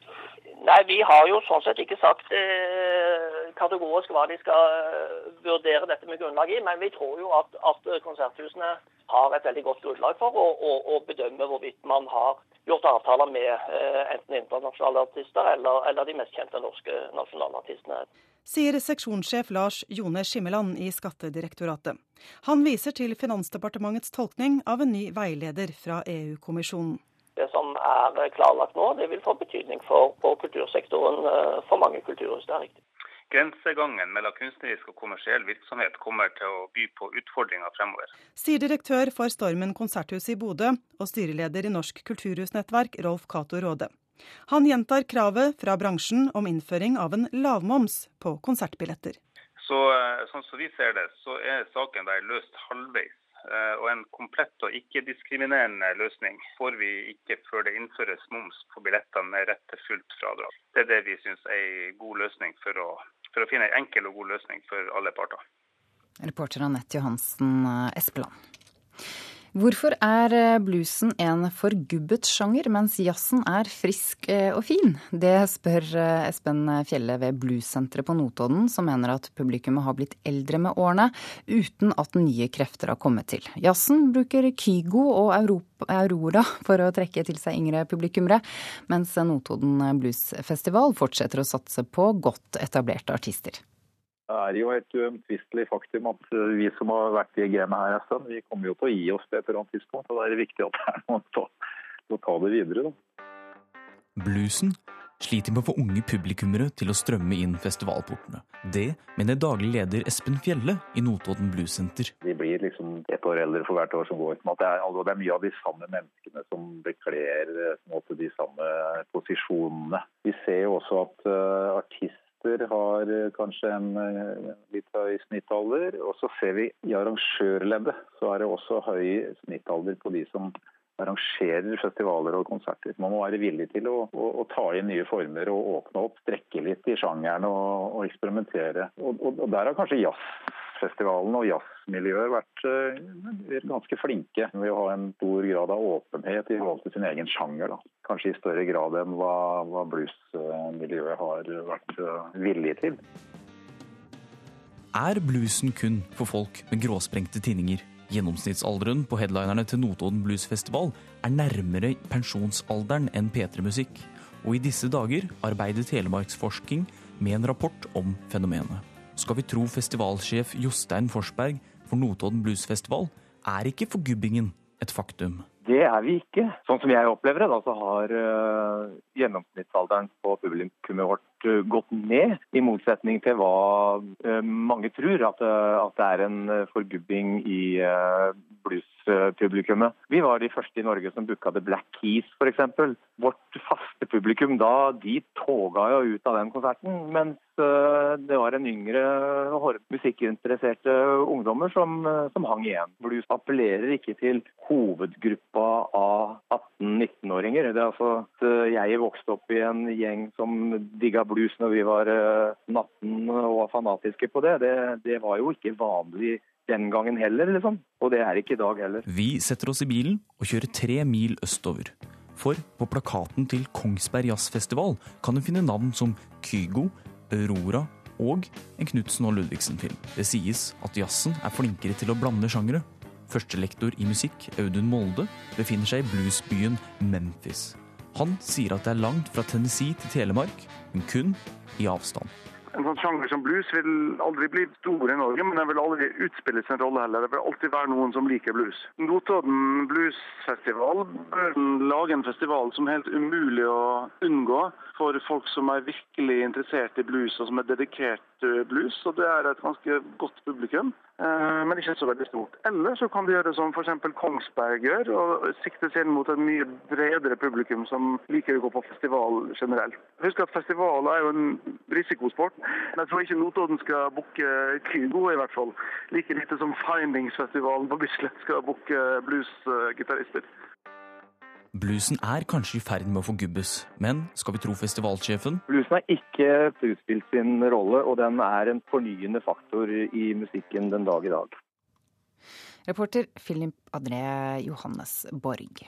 Nei, Vi har jo sånn sett ikke sagt eh, kategorisk hva de skal eh, vurdere dette med grunnlag i, men vi tror jo at, at konserthusene har et veldig godt grunnlag for å, å, å bedømme hvorvidt man har gjort avtaler med eh, enten internasjonale artister eller, eller, de mest kjente norske nasjonale artistene. Sier seksjonssjef Lars Jone Skimmeland i Skattedirektoratet. Han viser til Finansdepartementets tolkning av en ny veileder fra EU-kommisjonen. Det som er klarlagt nå, det vil få betydning for, for kultursektoren eh, for mange kulturhus. Det er riktig. Grensegangen mellom kunstnerisk og kommersiell virksomhet kommer til å by på utfordringer fremover. Sier direktør for Stormen konserthus i Bodø og styreleder i Norsk kulturhusnettverk, Rolf Cato Råde. Han gjentar kravet fra bransjen om innføring av en lavmoms på konsertbilletter. Så, eh, sånn som vi ser det, så er saken der løst halvveis. Eh, og en komplett og ikke-diskriminerende løsning får vi ikke før det innføres moms på billettene med rett til fullt fradrag. Det er det vi syns er en god løsning for å, for å finne en enkel og god løsning for alle parter. Reporter Anette Johansen eh, Espeland. Hvorfor er eh, bluesen en forgubbet sjanger, mens jazzen er frisk eh, og fin? Det spør eh, Espen Fjelle ved Bluessenteret på Notodden, som mener at publikummet har blitt eldre med årene, uten at nye krefter har kommet til. Jazzen bruker Kygo og Aurora for å trekke til seg yngre publikummere, mens Notodden Bluesfestival fortsetter å satse på godt etablerte artister. Det er jo et uomtvistelig faktum at vi som har vært i gamet her en stund, vi kommer jo til å gi oss det på et eller annet tidspunkt. og Da er det viktig at det er noen til å ta det videre. Da. Bluesen sliter med å få unge publikummere til å strømme inn festivalportene. Det mener daglig leder Espen Fjelle i Notodden Bluesenter. De blir liksom ett år eldre for hvert år som går. Det er, det er mye av de samme menneskene som bekler de samme posisjonene. Vi ser jo også at uh, artist artister har eh, kanskje en eh, litt høy snittalder. Og så ser vi i arrangørleddet så er det også høy snittalder på de som arrangerer festivaler og konserter. Man må være villig til å, å, å ta inn nye former og åpne opp, strekke litt i sjangeren og, og eksperimentere. Og, og, og der har kanskje jazzfestivalen og jazzmiljøet vært uh, ganske flinke ved å ha en stor grad av åpenhet i forhold til sin egen sjanger. Da kanskje i større grad enn hva, hva bluesmiljøet har vært eh, villig til. Er bluesen kun for folk med gråsprengte tinninger? Gjennomsnittsalderen på headlinerne til Notodden Bluesfestival er nærmere pensjonsalderen enn P3-musikk, og i disse dager arbeider Telemarksforsking med en rapport om fenomenet. Skal vi tro festivalsjef Jostein Forsberg for Notodden Bluesfestival, er ikke forgubbingen et faktum. Det er vi ikke. Sånn som jeg opplever det, da, så har uh, gjennomsnittsalderen på publikummet vårt uh, gått ned. I motsetning til hva uh, mange tror, at, at, det er en forgubbing i bluespublikummet. Vi var de første i Norge som booka The Black Keys f.eks. Vårt faste publikum da, de toga jo ut av den konserten. Mens det var en yngre musikkinteresserte ungdommer som, som hang igjen. Blues appellerer ikke til hovedgruppa av 18-19-åringer. Det er altså at Jeg vokste opp i en gjeng som digga blues når vi var 18 og var fanatiske på det. Det, det var jo ikke vanlig den gangen heller, liksom. Og det er ikke i dag heller. Vi setter oss i bilen og kjører tre mil østover. For på plakaten til Kongsberg Jazzfestival kan du finne navn som Kygo, Aurora og en Knutsen og Ludvigsen-film. Det sies at jazzen er flinkere til å blande sjangere. Førstelektor i musikk, Audun Molde, befinner seg i bluesbyen Memphis. Han sier at det er langt fra Tennessee til Telemark, men kun i avstand en sånn sjanger som blues vil aldri bli stor i Norge, men den vil aldri utspille sin rolle heller. Det vil alltid være noen som liker blues. Notodden Bluesfestival bør lage en festival som er helt umulig å unngå for folk som er virkelig interessert i blues og som er dedikert blues. Og det er et ganske godt publikum. Eh, men ikke så veldig stort. Eller så kan de gjøre som f.eks. Kongsberg gjør, og sikte seg inn mot et mye bredere publikum som liker å gå på festival generelt. Husk at festival er jo en risikosport. Men jeg tror ikke Notodden skal booke Kygo, i hvert fall. Like lite som Findingsfestivalen på Bislett skal booke bluesgitarister. Bluesen er kanskje i ferd med å forgubbes, men skal vi tro festivalsjefen? Bluesen har ikke utspilt sin rolle, og den er en fornyende faktor i musikken den dag i dag. Reporter Philip André Johannes Borg.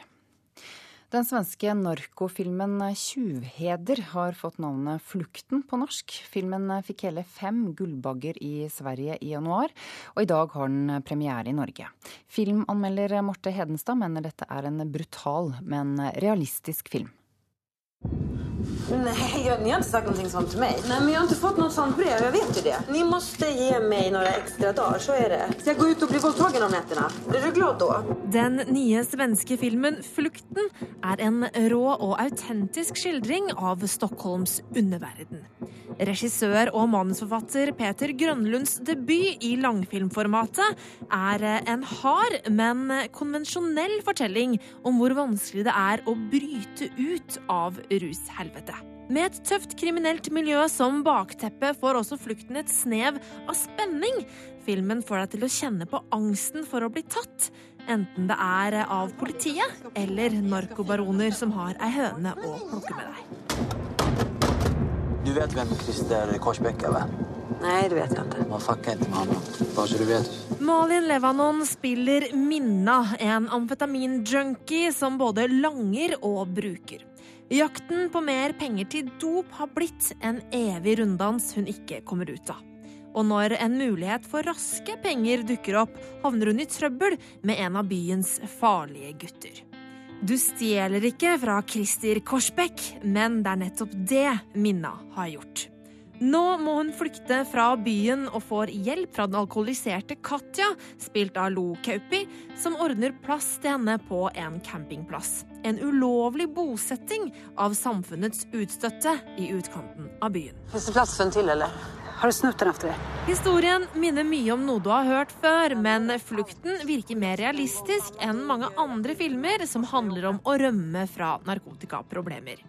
Den svenske narkofilmen 'Tjuvheder' har fått navnet 'Flukten' på norsk. Filmen fikk hele fem gullbagger i Sverige i januar, og i dag har den premiere i Norge. Filmanmelder Marte Hedenstad mener dette er en brutal, men realistisk film. Nej, jag, ni har inte sagt någonting sånt till mig. Nej, men jag har inte fått något sånt brev. Jag vet ju det. Ni måste ge mig några extra dagar, så är det. Ska jag gå ut och bli våldtagen om nätterna? Blir du glad då? Den nye svenske filmen 'Flukten' er en rå og autentisk skildring av Stockholms underverden. Regissør og manusforfatter Peter Grønlunds debut i langfilmformatet er en hard, men konvensjonell fortelling om hvor vanskelig det er å bryte ut av rushelvete. Med et tøft kriminelt miljø som bakteppe får også flukten et snev av spenning. Filmen får deg til å kjenne på angsten for å bli tatt, enten det er av politiet eller narkobaroner som har ei høne å plukke med deg. Du vet hvem Christer Korsbekk er, vel? Nei, det vet ikke inte. Man fuckar inte med han, bare så du vet. Malin Levanon spiller Minna, en amfetaminjunkie som både langer og bruker. Jakten på mer penger til dop har blitt en evig runddans hun ikke kommer ut av. Og når en mulighet for raske penger dukker opp, havner hun i trøbbel med en av byens farlige gutter. Du stjeler ikke fra Christer Korsbekk, men det er nettopp det Minna har gjort. Nå må hun flykte fra byen og får hjelp fra den alkoholiserte Katja, spilt av Lo Kaupi, som ordner plass til henne på en campingplass. En ulovlig bosetting av samfunnets utstøtte i utkanten av byen. Finns det plass for en til, eller? Har du snutten etter det? Historien minner mye om noe du har hørt før, men flukten virker mer realistisk enn mange andre filmer som handler om å rømme fra narkotikaproblemer.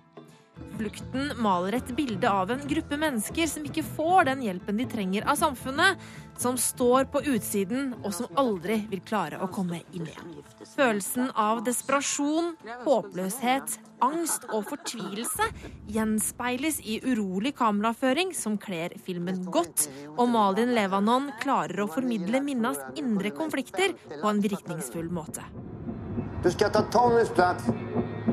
Flukten maler et bilde av en gruppe mennesker som ikke får den hjelpen de trenger av samfunnet, som står på utsiden og som aldri vil klare å komme inn igjen. Følelsen av desperasjon, håpløshet, angst og fortvilelse gjenspeiles i urolig kameraføring som kler filmen godt, og Malin Levanon klarer å formidle Minnas indre konflikter på en virkningsfull måte. Du skal ta Tommys plass,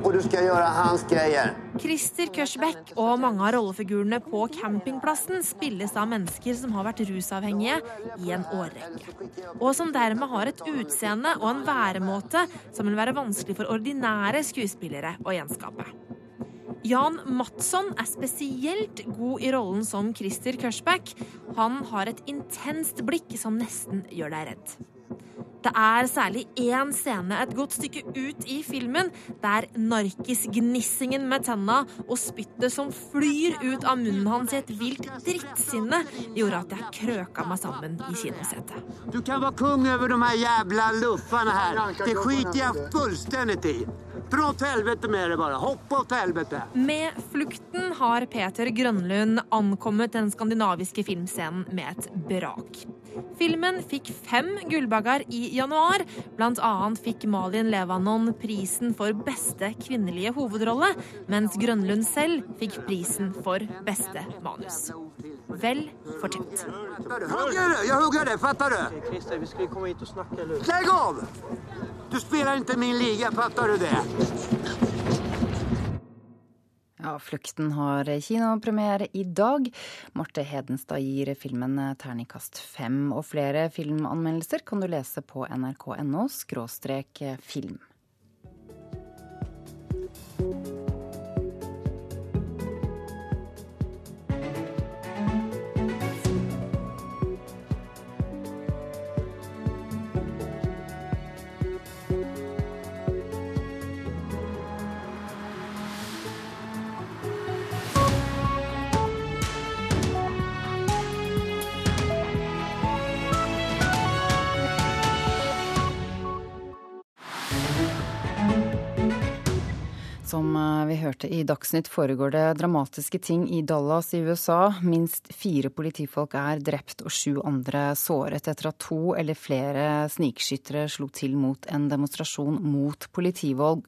og du skal gjøre hans greier. Christer Kørsbekk og mange av rollefigurene på campingplassen spilles av mennesker som har vært rusavhengige i en årrekke. Og som dermed har et utseende og en væremåte som vil være vanskelig for ordinære skuespillere å gjenskape. Jan Matsson er spesielt god i rollen som Christer Kørsbekk. Han har et intenst blikk som nesten gjør deg redd. Det er særlig én scene et godt stykke ut i filmen der narkisgnissingen med tenna og spyttet som flyr ut av munnen hans i et vilt drittsinne, gjorde at jeg krøka meg sammen i kinosetet. Du kan være kung over de her jævla luffene her. Det skiter jeg fullstendig i. Dra til helvete med det, bare. Hopp opp til helvete. Med 'Flukten' har Peter Grønlund ankommet den skandinaviske filmscenen med et brak. Filmen fikk fem Gullbagger i januar. Blant annet fikk Malin Levanon prisen for beste kvinnelige hovedrolle, mens Grønlund selv fikk prisen for beste manus. Vel fortjent. Hugger du? Jeg hugger det, fatter du? Christer, vi skulle komme hit og snakke, eller? Legg av! Du spiller ikke min liga, fatter du det? Ja, 'Flukten' har kinopremiere i dag. Marte Hedenstad gir filmen terningkast fem. Og flere filmanmeldelser kan du lese på nrk.no film. Som eh, vi hørte i Dagsnytt foregår det dramatiske ting i Dallas i USA. Minst fire politifolk er drept og sju andre såret etter at to eller flere snikskyttere slo til mot en demonstrasjon mot politivold.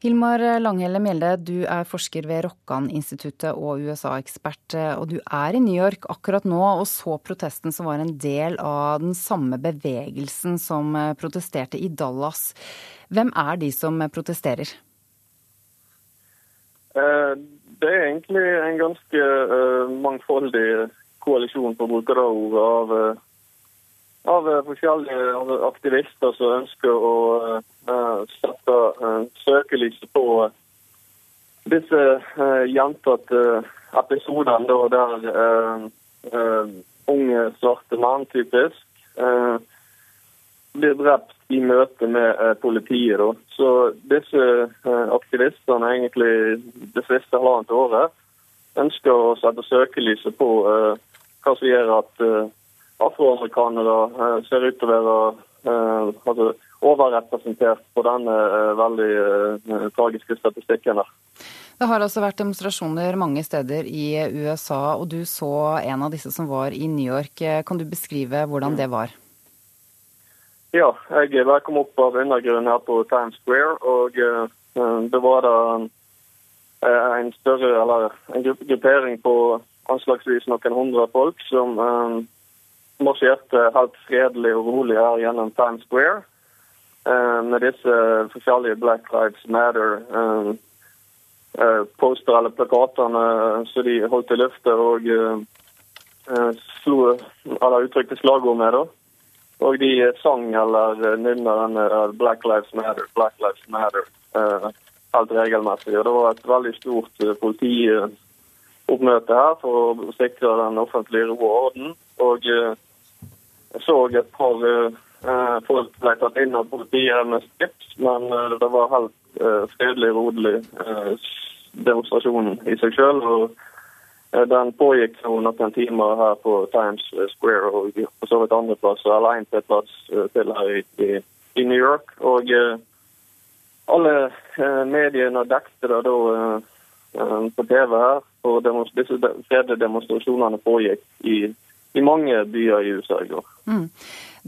Hilmar Langhelle Mjelde, du er forsker ved Rokkan-instituttet og USA-ekspert. Og du er i New York akkurat nå og så protesten som var en del av den samme bevegelsen som protesterte i Dallas. Hvem er de som protesterer? Det er egentlig en ganske mangfoldig koalisjon på brukerordet av, av forskjellige aktivister som ønsker å sette søkelyset på disse gjentatte episodene der unge svarte mann, typisk, blir drept i møte med politiet. Da. Så disse aktivistene egentlig det siste halvannet året ønsker å sette søkelyset på hva som gjør at afroamerikanere ser ut til å være altså, overrepresentert på denne veldig tragiske statistikken. der. Det har altså vært demonstrasjoner mange steder i USA, og du så en av disse som var i New York. Kan du beskrive hvordan det var? Ja, jeg kom opp av undergrunnen her på Times Square, og uh, det var da en større, eller en gruppering på anslagsvis noen hundre folk som marsjerte helt fredelig og rolig her gjennom Times Square. Uh, med disse forskjellige Black Lives Matter-poster eller plakatene som de holdt i lufta og slo, eller uttrykte slagord med. da. Og de sang eller nynna denne Black Lives Matter, Black Lives Matter helt regelmessig. Og det var et veldig stort politioppmøte her for å sikre den offentlige ro og orden. Og jeg så et par uh, folk ble tatt inn av politiet med strips, men eh, det var helt uh, fredelig, rolig demonstrasjon i seg sjøl. Den pågikk noen timer her på Times Square og på så vidt andre plasser, eller én plass til her i, i, New York. Og alle mediene dekte det da på TV her. Og disse fredelige demonstrasjonene pågikk i, i mange byer i USA i går. Mm.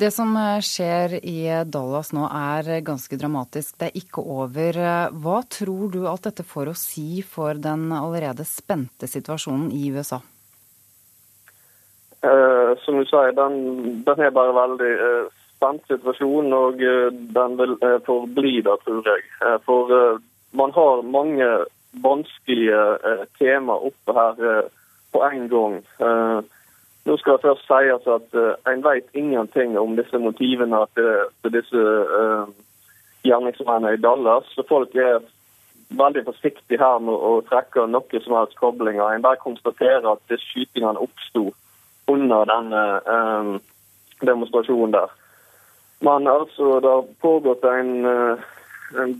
Det som eh, skjer i Dallas nå er ganske dramatisk. Det er ikke over. Hva tror du alt dette får å si for den allerede spente situasjonen i USA? Uh, som du sier, den, den, er bare veldig uh, spent situasjon, og uh, den vil uh, forbli det, tror jeg. for man har mange vanskelige tema oppe her på en gang. Uh, nå skal det først sies at uh, en vet ingenting om disse motivene til, til disse uh, gjerningsmennene i Dallas. Så folk er veldig forsiktige her med å trekke noe som helst koblinger. En bare konstaterer at disse skytingene oppsto under denne uh, demonstrasjonen der. Men altså, det har pågått en, en,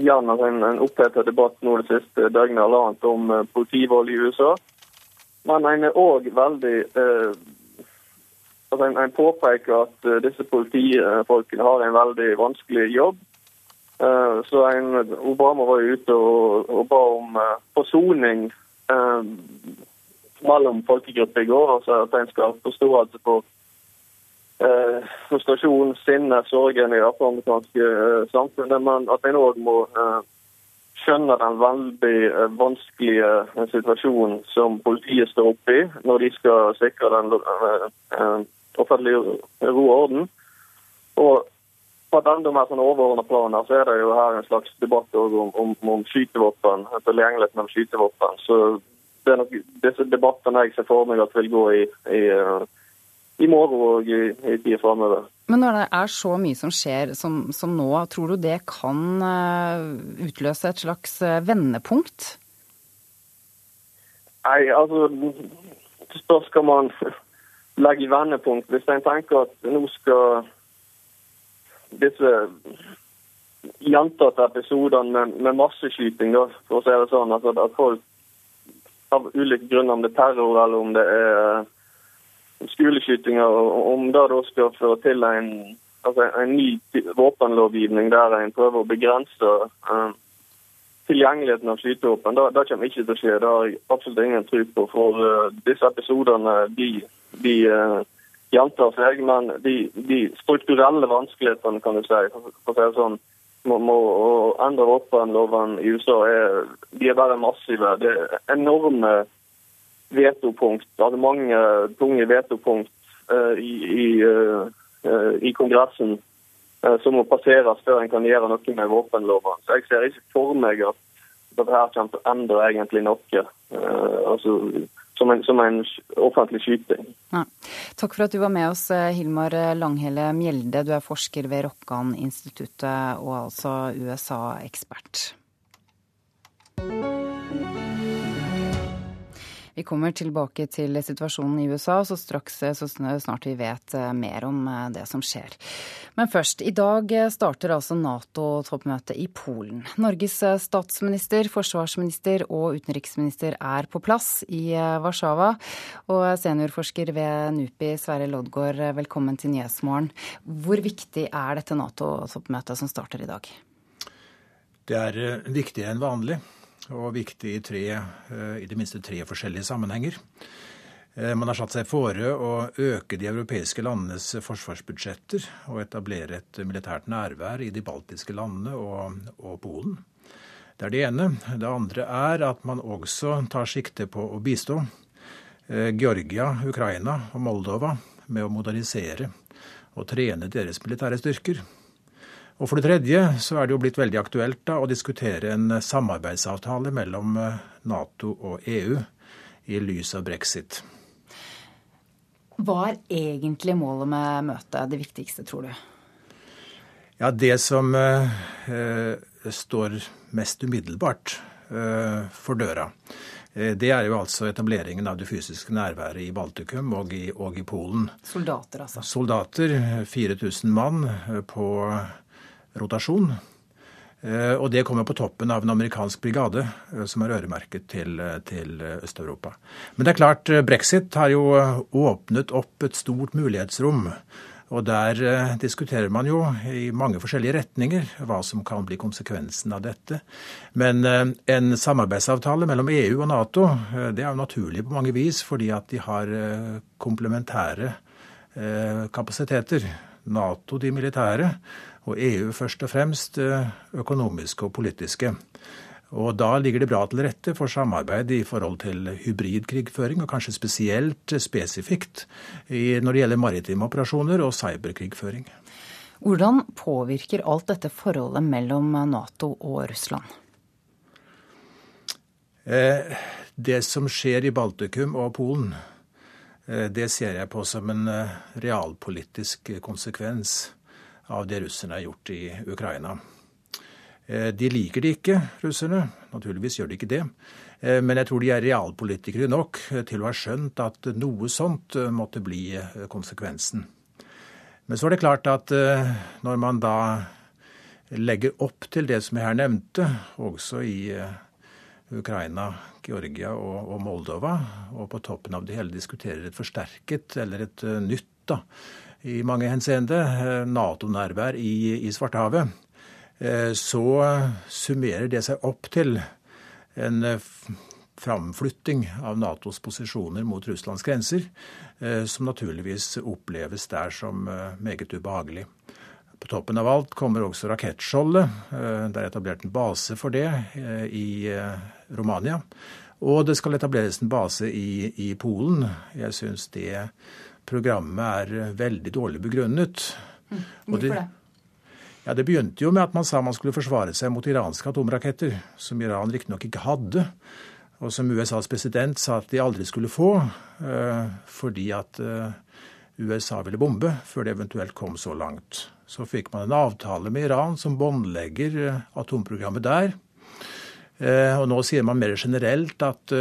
en, en opphetet debatt nå det siste døgnet eller annet om politivold i USA. Men en er òg veldig eh, altså en, en, påpeker at uh, disse politifolkene har en veldig vanskelig jobb. Eh, så en, Obama var ute og, og ba om eh, forsoning uh, mellom folkegrupper i går. altså At en skal forstå forståelse for frustrasjon, sinne, sorgen i det afroamerikanske samfunnet. Men at en òg må skjønner den veldig eh, vanskelige eh, situasjonen som politiet står oppe i når de skal sikre den uh, offentlige ro og orden. Og på et enda mer sånn overordna plan så er det jo her en slags debatt om, om, om skytevåpen, tilgjengeligheten av skytevåpen. Så det er nok disse debattene jeg ser for meg at vil gå i, i, i morgen og i, tida framover. Men når det er så mye som skjer som, som nå, tror du det kan uh, utløse et slags uh, vendepunkt? Nei, altså Det spørs hva man legger i vendepunkt. Hvis en tenker at nå skal disse gjentatte episodene med, med masseskyting, da, for å si det sånn, altså at folk av ulike grunner, om det er terror eller om det er skoleskytinger, om det da skal føre til en, altså en ny våpenlovgivning der en prøver å begrense uh, tilgjengeligheten av skytevåpen, det, det kommer ikke til å skje. Det har jeg absolutt ingen tro på. For uh, disse episodene de, de uh, gjentar seg, men de, de, strukturelle vanskelighetene, kan du si, for, å si det sånn, må å endre våpenloven i USA er, de er bare massive. Det er enorme vetopunkt, hadde mange tunge vetopunkt uh, i, i, uh, i, Kongressen som må passeres før en kan gjøre noe med våpenloven. Så jeg ser ikke for meg at dette her kommer til å endre egentlig noe. altså som en, som en, offentlig skyting. Ja. Takk for at du var med oss, Hilmar Langhelle Mjelde. Du er forsker ved Rokkan-instituttet og altså USA-ekspert. Vi kommer tilbake til situasjonen i USA så straks så snart vi vet eh, mer om eh, det som skjer. Men først, i dag starter altså Nato-toppmøtet i Polen. Norges statsminister, forsvarsminister og utenriksminister er på plass i Warszawa. Og seniorforsker ved NUPI, Sverre Loddgaard, velkommen til Nyhetsmorgen. Hvor viktig er dette Nato-toppmøtet som starter i dag? Det er viktigere enn vanlig og viktig i, tre, eh, i det minste tre forskjellige sammenhenger. Eh, man har satt seg fore å øke de europeiske landenes forsvarsbudsjetter og etablere et militært nærvær i de baltiske landene og, og, Polen. Det er det ene. Det andre er at man også tar sikte på å bistå eh, Georgia, Ukraina og Moldova med å modernisere og trene deres militære styrker. Og For det tredje så er det jo blitt veldig aktuelt da, å diskutere en samarbeidsavtale mellom eh, Nato og EU i lys av brexit. Hva er egentlig målet med møtet, det viktigste, tror du? Ja, Det som eh, eh står mest umiddelbart eh, for døra, eh, det er jo altså etableringen av det fysiske nærværet i Baltikum og i, og i Polen. Soldater, altså. Soldater, 4000 mann på rotasjon. Eh, og det kommer på toppen av en amerikansk brigade eh, som er øremerket til, eh, til Øst-Europa. Men det er klart, brexit har jo åpnet opp et stort mulighetsrom. Og der diskuterer man jo i mange forskjellige retninger hva som kan bli konsekvensen av dette. Men en samarbeidsavtale mellom EU og Nato det er jo naturlig på mange vis, fordi at de har komplementære kapasiteter. Nato de militære, og EU først og fremst eh, økonomiske og politiske. Og Da ligger det bra til rette for samarbeid i forhold til hybridkrigføring, og kanskje spesielt spesifikt når det gjelder maritime operasjoner og cyberkrigføring. Hvordan påvirker alt dette forholdet mellom Nato og Russland? Eh, det som skjer i Baltikum og Polen, eh, det ser jeg på som en realpolitisk konsekvens av det russerne har gjort i Ukraina. Eh, de liker det ikke, russerne. Naturligvis gjør de ikke det. Eh, men jeg tror de er realpolitikere nok til å ha skjønt at noe sånt eh, måtte bli konsekvensen. Men så er det klart at når man da legger opp til det som jeg her nevnte, også i Ukraina, Georgia og Moldova, og på toppen av det hele diskuterer et forsterket eller et nytt da, i mange henseende, eh, Nato-nærvær i, i Svartehavet, eh, så summerer det seg opp til en eh, framflytting av Natos posisjoner mot Russlands grenser, som naturligvis oppleves der som meget ubehagelig. På toppen av alt kommer også rakettskjoldet. Det er etablert en base for det i Romania. Og det skal etableres en base i, i Polen. Jeg syns det programmet er veldig dårlig begrunnet. Mm. Hvorfor det? Ja, Det begynte jo med at man sa man skulle forsvare seg mot iranske atomraketter, som Iran riktignok ikke hadde, og som USAs president sa at de aldri skulle få, uh, fordi at uh, USA ville bombe før det eventuelt kom så langt. Så fikk man en avtale med Iran som båndlegger atomprogrammet der. Og nå sier man mer generelt at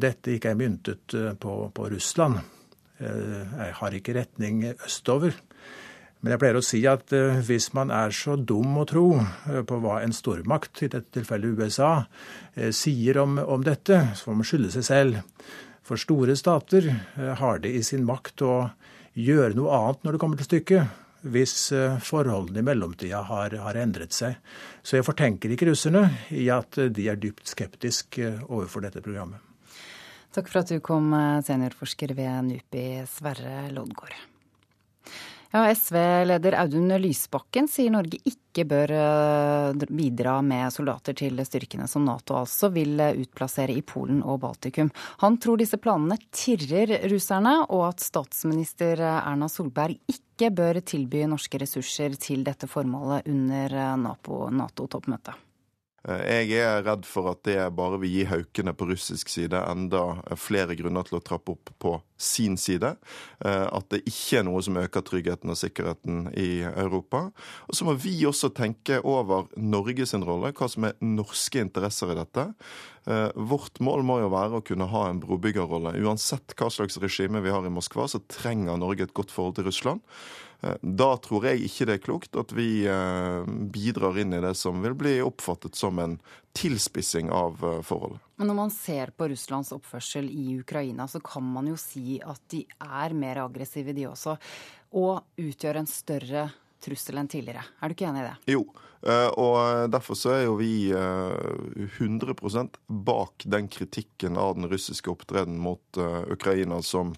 dette ikke er myntet på, på Russland. Eh, jeg har ikke retning østover. Men jeg pleier å si at eh, hvis man er så dum å tro eh, på hva en stormakt, i dette tilfellet USA, sier om, om dette, så får man skylde seg selv. For store stater har det i sin makt å gjøre noe annet når det kommer til stykket, hvis forholdene i mellomtida har, har, endret seg. Så jeg fortenker ikke russerne i at de er dypt skeptiske overfor dette programmet. Takk for at du kom, eh, seniorforsker ved NUPI, Sverre Loddgaard. Ja, SV-leder Audun Lysbakken sier Norge ikke bør eh, bidra med soldater til styrkene som Nato altså vil eh, utplassere i Polen og Baltikum. Han tror disse planene tirrer russerne, og at statsminister Erna Solberg ikke bør tilby norske ressurser til dette formålet under Nato-toppmøtet. Jeg er redd for at det bare vil gi haukene på russisk side enda flere grunner til å trappe opp på sin side. Eh, at det ikke er noe som øker tryggheten og sikkerheten i Europa. Og så må vi også tenke over Norges rolle, hva som er norske interesser i dette. Eh, vårt mål må jo være å kunne ha en brobyggerrolle. Uansett hva slags regime vi har i Moskva, så trenger Norge et godt forhold til Russland. Eh, da tror jeg ikke det er klokt at vi bidrar inn i det som vil bli oppfattet som en tilspissing av forholdet. Men når man ser på Russlands oppførsel i Ukraina, så kan man jo si at de er mer aggressive, de også. Og utgjør en større trussel enn tidligere. Er du ikke enig i det? Jo, eh, og derfor så er jo vi 100 eh, bak den kritikken av den russiske opptreden mot eh, Ukraina som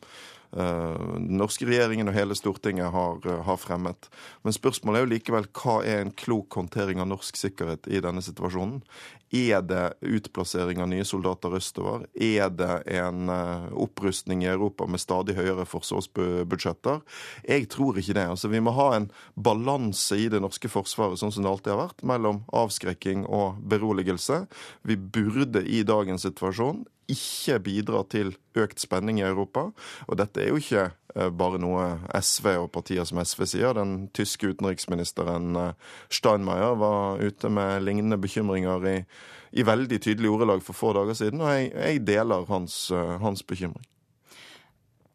den norske regjeringen og hele Stortinget har, har, fremmet. Men spørsmålet er jo likevel hva er en klok håndtering av norsk sikkerhet i denne situasjonen? Er det utplassering av nye soldater østover? Er det en eh, opprustning i Europa med stadig høyere forsvarsbudsjetter? Jeg tror ikke det. Altså, vi må ha en balanse i det norske forsvaret, sånn som det alltid har vært, mellom avskrekking og beroligelse. Vi burde i dagens situasjon ikke bidrar til økt spenning i Europa. Og dette er jo ikke eh, bare noe SV og partier som SV sier. Den tyske utenriksministeren eh, Steinmeier var ute med lignende bekymringer i, i veldig tydelige ordelag for få dager siden, og jeg, jeg deler hans, eh, hans bekymring.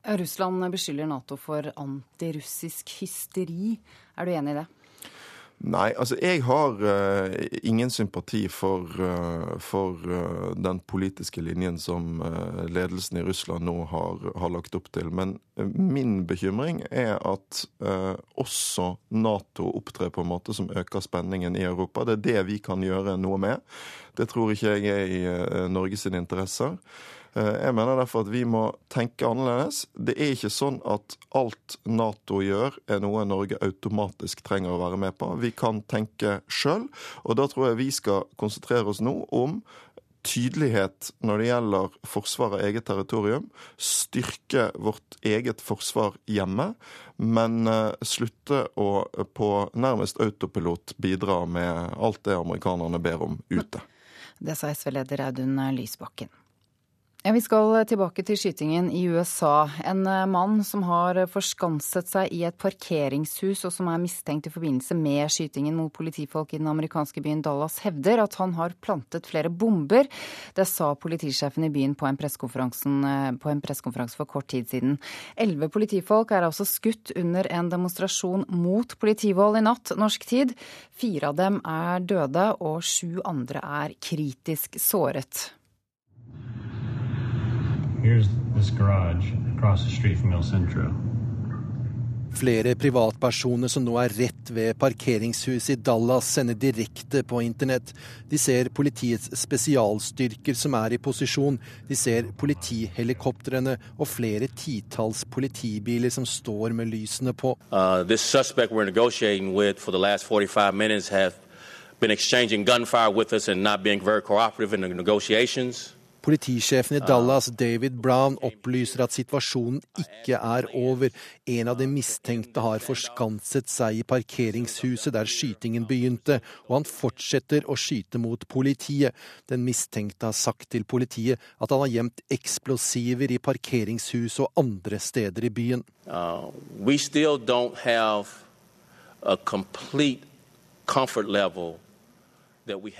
Russland beskylder Nato for antirussisk hysteri. Er du enig i det? Nei, altså jeg har uh, ingen sympati for, uh, for uh, den politiske linjen som ledelsen i Russland nå har, har, lagt opp til. Men min bekymring er at også Nato opptrer på en måte som øker spenningen i Europa. Det er det vi kan gjøre noe med. Det tror ikke jeg er i Norges interesser. Eh, jeg mener derfor at vi må tenke annerledes. Det er ikke sånn at alt Nato gjør, er noe Norge automatisk trenger å være med på. Vi kan tenke sjøl, og da tror jeg vi skal konsentrere oss nå om tydelighet når det gjelder forsvar av eget territorium, styrke vårt eget forsvar hjemme, men uh, slutte å på nærmest autopilot bidra med alt det amerikanerne ber om ute. Det sa SV-leder Audun Lysbakken. Ja, Vi skal tilbake til skytingen i USA. En eh, mann som har forskanset seg i et parkeringshus og som er mistenkt i forbindelse med skytingen mot politifolk i den amerikanske byen Dallas, hevder at han har plantet flere bomber. Det sa politisjefen i byen på en pressekonferanse for kort tid siden. Elleve politifolk er altså skutt under en demonstrasjon mot politivold i natt norsk tid. Fire av dem er døde, og sju andre er kritisk såret. Here's this garage across the street from El Centro. Flere privatpersoner som nå er rett ved parkeringshuset i Dallas, sender direkte på internett. De ser politiets spesialstyrker som er i posisjon. De ser politihelikoptrene og flere titalls politibiler som står med lysene på. Uh, this suspect we're negotiating with for the last 45 minutes have been exchanging gunfire with us and not being very cooperative in the negotiations. Politisjefen i Dallas, David Brown, opplyser at situasjonen ikke er over. En av de mistenkte har forskanset seg i parkeringshuset der skytingen begynte, og han fortsetter å skyte mot politiet. Den mistenkte har sagt til politiet at han har gjemt eksplosiver i parkeringshus og andre steder i byen. Uh, we still don't have a complete comfort level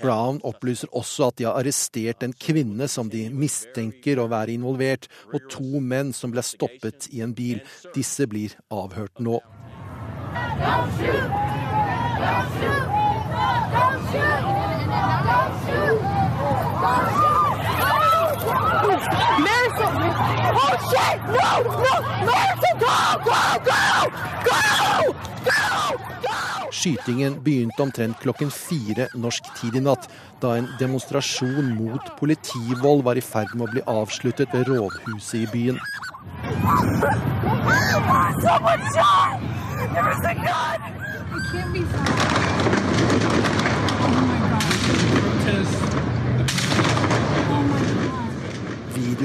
Brown opplyser også at de har arrestert en kvinne som de mistenker å være involvert, og to menn som ble stoppet i en bil. Disse blir avhørt nå. Don't shoot! Don't shoot! Don't shoot! Don't shoot! Don't shoot! Marison! Oh shit! No! No! Go! Go! Go! Go! Go! Skytingen begynte omtrent klokken fire norsk tid i natt, da en demonstrasjon mot politivold var i ferd med å bli avsluttet ved rådhuset i byen.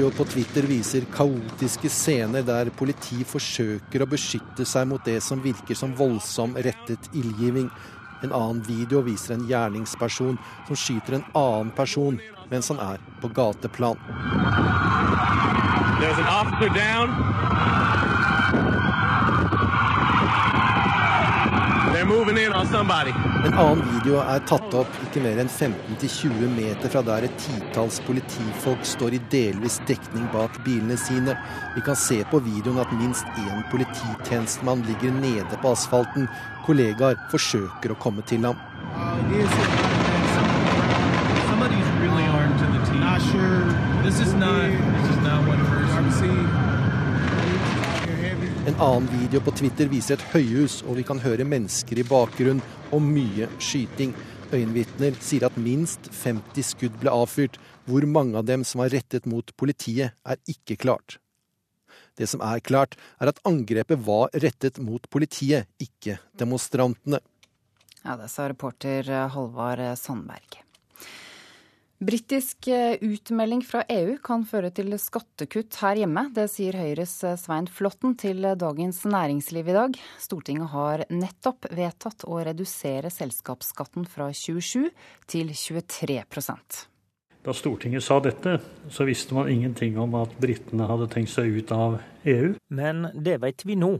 Video på Twitter viser kaotiske scener der politi forsøker å beskytte seg mot det som virker som voldsom rettet ildgivning. En annen video viser en gjerningsperson som skyter en annen person mens han er på gateplan. There's an officer down. En annen video er tatt opp ikke mer enn 15-20 meter fra der et titalls politifolk står i delvis dekning bak bilene sine. Vi kan se på videoen at minst én polititjenestemann ligger nede på asfalten. Kollegaer forsøker å komme til ham. Somebody's really armed to the teeth. Not sure. This is not. This is not one person. En annen video på Twitter viser et høyhus, og vi kan høre mennesker i bakgrunnen og mye skyting. Øyenvitner sier at minst 50 skudd ble avfyrt. Hvor mange av dem som var rettet mot politiet, er ikke klart. Det som er klart, er at angrepet var rettet mot politiet, ikke demonstrantene. Ja, det sa reporter Halvard Sandberg. Britisk eh, utmelding fra EU kan føre til skattekutt her hjemme. Det sier Høyres eh, Svein Flåtten til Dagens Næringsliv i dag. Stortinget har nettopp vedtatt å redusere selskapsskatten fra 27 til 23% Da Stortinget sa dette, så visste man ingenting om at britene hadde tenkt seg ut av EU. Men det vet vi nå.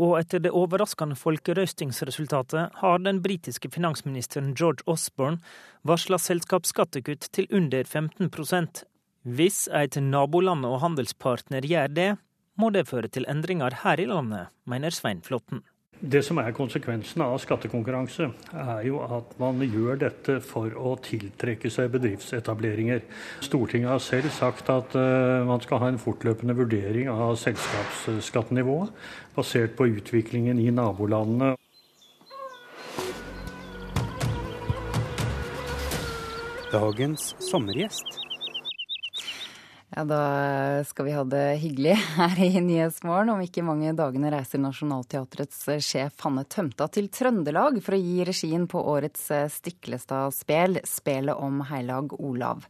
Og etter det overraskende folkerøstingsresultatet har den britiske finansministeren George Osborne varsla selskapsskattekutt til under 15% Hvis et naboland og handelspartner gjør det, må det føre til endringer her i landet, mener Svein Flåtten. Det som er konsekvensen av skattekonkurranse, er jo at man gjør dette for å tiltrekke seg bedriftsetableringer. Stortinget har selv sagt at uh, man skal ha en fortløpende vurdering av selskapsskattenivået, basert på utviklingen i nabolandene. Dagens sommergjest. Ja, Da skal vi ha det hyggelig her i Nyhetsmorgen. Om ikke mange dagene reiser Nationaltheatrets sjef Hanne Tømta til Trøndelag for å gi regien på årets Stiklestad-spel, spelet om heilag Olav.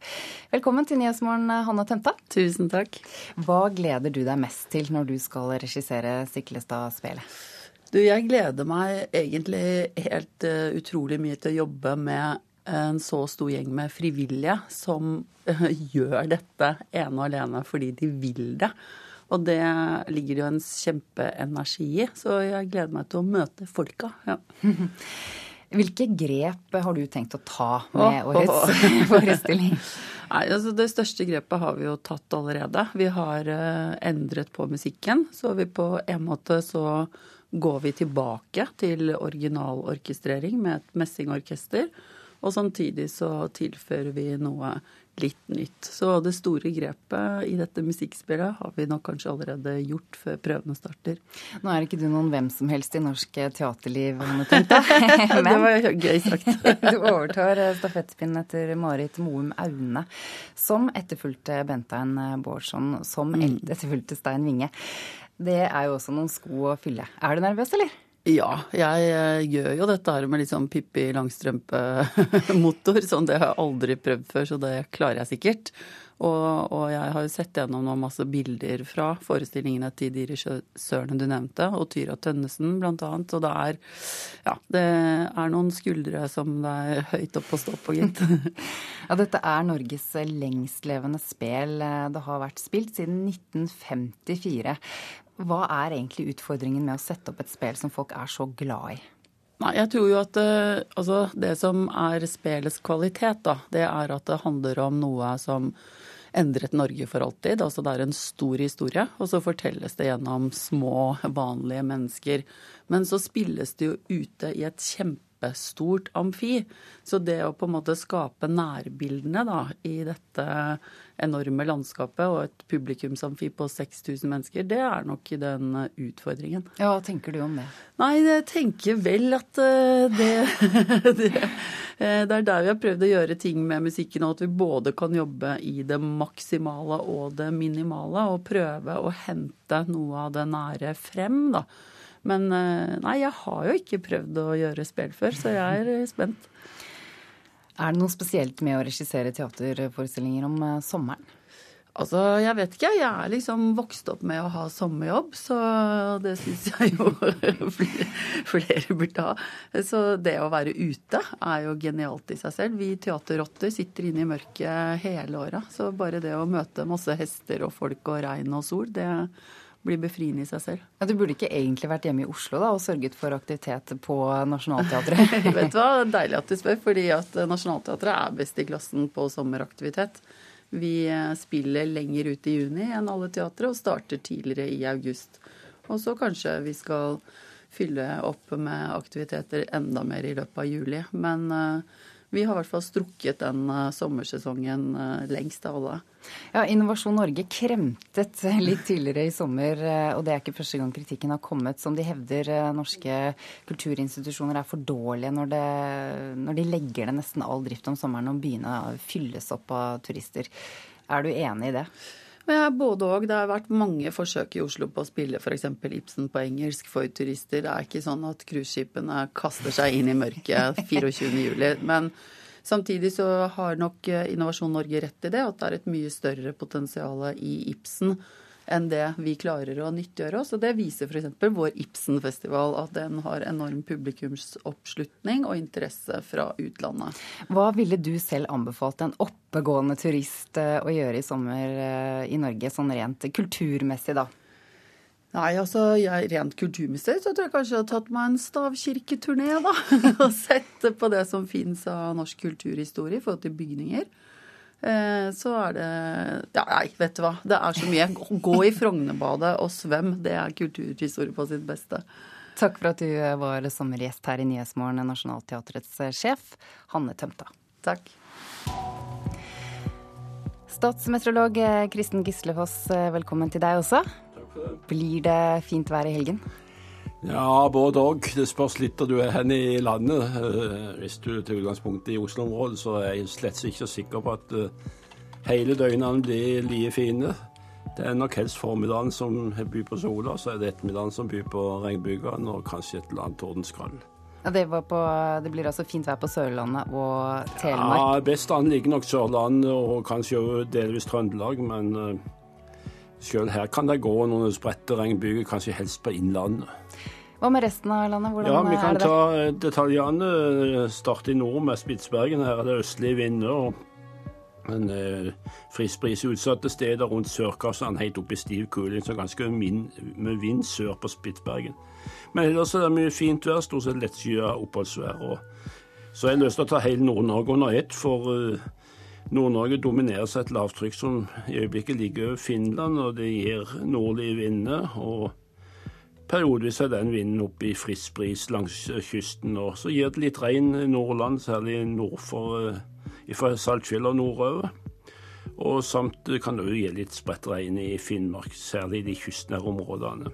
Velkommen til Nyhetsmorgen, Hanne Tømta. Tusen takk. Hva gleder du deg mest til når du skal regissere Stiklestad-spelet? Du, jeg gleder meg egentlig helt utrolig mye til å jobbe med en så stor gjeng med frivillige som uh, gjør dette ene og alene fordi de vil det. Og det ligger det jo en kjempeenergi i, så jeg gleder meg til å møte folka. Ja. Hvilke grep har du tenkt å ta med årets forestilling? Nei, altså Det største grepet har vi jo tatt allerede. Vi har uh, endret på musikken. Så vi på en måte så går vi tilbake til originalorkestrering med et messingorkester. Og samtidig så tilfører vi noe litt nytt. Så det store grepet i dette musikkspillet har vi nok kanskje allerede gjort før prøvene starter. Nå er ikke du noen hvem som helst i norsk teaterliv, Hanne Tømta. det var gøy sagt. du overtar stafettpinnen etter Marit Moum Aune, som etterfulgte Bentein Bårdsson, som etterfulgte Stein Winge. Det er jo også noen sko å fylle. Er du nervøs, eller? Ja, jeg gjør jo dette her med litt sånn Pippi Langstrømpe-motor. Sånn det har jeg aldri prøvd før, så det klarer jeg sikkert. Og, og jeg har jo sett gjennom noen masse bilder fra forestillingene til de regissørene du nevnte, og Tyra Tønnesen blant annet. Og det er, ja, det er noen skuldre som det er høyt opp å stå på, gitt. ja, dette er Norges lengstlevende spel. Det har vært spilt siden 1954. Hva er egentlig utfordringen med å sette opp et spill som folk er så glad i? Nei, jeg tror jo at uh, altså, det som er spillets kvalitet, da, det er at det handler om noe som endret Norge for alltid. Altså det er en stor historie, og så fortelles det gjennom små, vanlige mennesker. Men så spilles det jo ute i et kjempestort amfi. Så det å på en måte skape nærbildene da, i dette enorme landskapet og et publikumsamfi på 6000 mennesker, det er nok den utfordringen. Ja, Hva tenker du om det? Nei, jeg tenker vel at det, det, det er der vi har prøvd å gjøre ting med musikken, og at vi både kan jobbe i det maksimale og det minimale, og prøve å hente noe av det nære frem, da. Men nei, jeg har jo ikke prøvd å gjøre spel før, så jeg er spent. Er det noe spesielt med å regissere teaterforestillinger om sommeren? Altså, jeg vet ikke. Jeg er liksom vokst opp med å ha sommerjobb, så det syns jeg jo flere burde ha. Så det å være ute er jo genialt i seg selv. Vi teaterrotter sitter inne i mørket hele året. Så bare det å møte masse hester og folk og regn og sol, det blir befriende i seg selv. Ja, Du burde ikke egentlig vært hjemme i Oslo da, og sørget for aktivitet på Nationaltheatret? vet du hva, Deilig at du spør, fordi at Nationaltheatret er best i klassen på sommeraktivitet. Vi eh, spiller lenger ut i juni enn alle teatre og starter tidligere i august. Og så kanskje vi skal fylle opp med aktiviteter enda mer i løpet av juli. Men uh, vi har i hvert fall strukket den uh, sommersesongen uh, lengst av alle. Ja, Innovasjon Norge kremtet litt tidligere i sommer, og det er ikke første gang kritikken har kommet. Som de hevder norske kulturinstitusjoner er for dårlige når, det, når de legger ned nesten all drift om sommeren og byene fylles opp av turister. Er du enig i det? Men både òg. Det har vært mange forsøk i Oslo på å spille f.eks. Ibsen på engelsk for turister. Det er ikke sånn at cruiseskipene kaster seg inn i mørket 24.07. Men samtidig så har nok Innovasjon Norge rett i det, at det er et mye større potensial i Ibsen enn det vi klarer å nyttiggjøre oss. Og det viser f.eks. vår Ibsen-festival, at den har enorm publikumsoppslutning og interesse fra utlandet. Hva ville du selv anbefalt en oppegående turist eh, å gjøre i sommer eh, i Norge, sånn rent kulturmessig, da? Nei, altså jeg, Rent kulturmessig så tror jeg kanskje jeg har tatt meg en stavkirketurné, da. og sett på det som fins av norsk kulturhistorie i forhold til bygninger. Eh, så er det Ja, nei, vet du hva. Det er så mye. Gå i Frognerbadet og svøm. Det er kulturhistorie på sitt beste. Takk for at du var sommergjest her i Nyhetsmorgen, Nationaltheatrets sjef, Hanne Tømta. Takk. Statsmeteorolog Kristen Gislefoss, velkommen til deg også. Takk for det. Blir det fint vær i helgen? Ja, både òg. Det spørs litt hvor du er hen i landet. Hvis du tar utgangspunkt i Oslo-området, så er jeg slett ikke sikker på at hele døgnene blir like fine. Det er nok helst formiddagen som byr på sola, så er det ettermiddagen som byr på regnbygene og kanskje et eller annet tordenskrall. Ja, det, på, det, blir altså fint vær på Sørlandet og Telemark? Ja, best an ligger nok Sørlandet og kanskje delvis Trøndelag, men selv her kan det gå noen spredte regnbyger, kanskje helst på Innlandet. Hva med resten av landet? Hvordan ja, Vi kan ta detaljene. Starte i nord med Spitsbergen. Her er det østlige vinder. og en eh, frisbrisutsatte utsatte steder rundt Sørkassen, helt oppe i stiv kuling, så ganske min, med vind sør på Spitsbergen. Men ellers er det mye fint vær, stort sett lettskyet oppholdsvær. Og så har jeg lyst til å ta hele Nord-Norge under ett, for uh, Nord-Norge domineres av et lavtrykk som i øyeblikket ligger over Finland, og det gir nordlige vinder. og Periodevis er den vinden oppe i frisk bris langs kysten. og Så gir det litt regn i Nordland, særlig nord for, fra Saltfjell og nordover. Og samt kan det òg gi litt spredt regn i Finnmark, særlig i de kystnære områdene.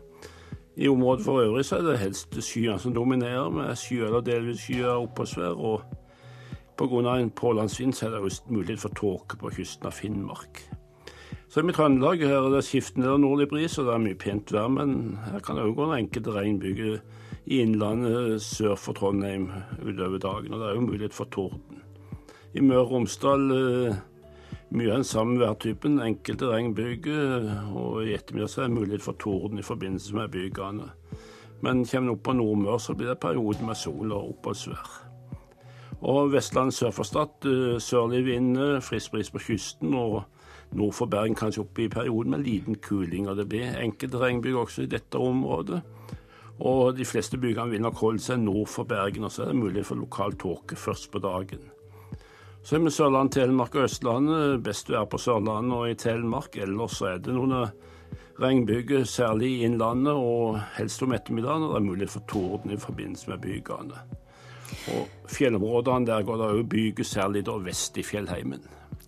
I området for øvrig så er det helst skyene som dominerer, med sky eller delvis skyet oppholdsvær. Og pga. en pålandsvind er det også mulighet for tåke på kysten av Finnmark. Så i Trøndelag her er det skiftende og nordlig bris, og det er mye pent vær. Men her kan det òg gå en enkelte regnbyger i innlandet sør for Trondheim utover dagen. Og det er jo mulighet for torden. I Møre og Romsdal mye av den samme værtypen. Enkelte regnbyger, og i ettermiddag så er det mulighet for torden i forbindelse med bygene. Men kommer en opp på Nordmøre, så blir det perioder med sol og oppholdsvær. Og Vestland sør for Stad, sørlig vind, frisk bris på kysten. og nord for Bergen kanskje opp i perioden med liten kuling. og Det blir enkelte regnbyger også i dette området. Og de fleste bygene vil nok holde seg nord for Bergen, og så er det mulighet for lokal tåke først på dagen. Så er vi Sørland, Telemark og Østlandet. Best vær på Sørlandet og i Telemark. Ellers er det noen regnbyger, særlig i innlandet, og helst om ettermiddagen. Og det er mulighet for torden i forbindelse med bygene. Og fjellområdene der går det òg byger, særlig da vest i fjellheimen.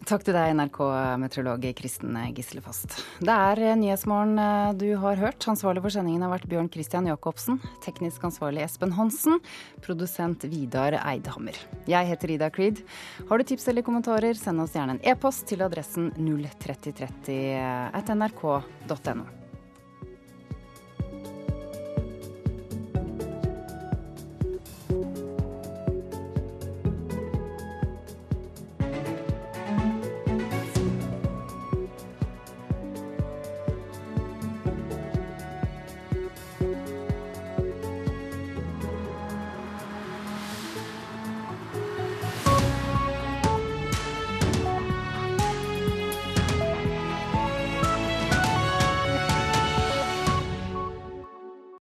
Takk til deg, NRK-meteorolog Kristen Gislefast. Det er Nyhetsmorgen du har hørt. Ansvarlig for sendingen har vært Bjørn Christian Jacobsen. Teknisk ansvarlig Espen Hansen. Produsent Vidar Eidhammer. Jeg heter Ida Creed. Har du tips eller kommentarer, send oss gjerne en e-post til adressen 03030 at nrk.no.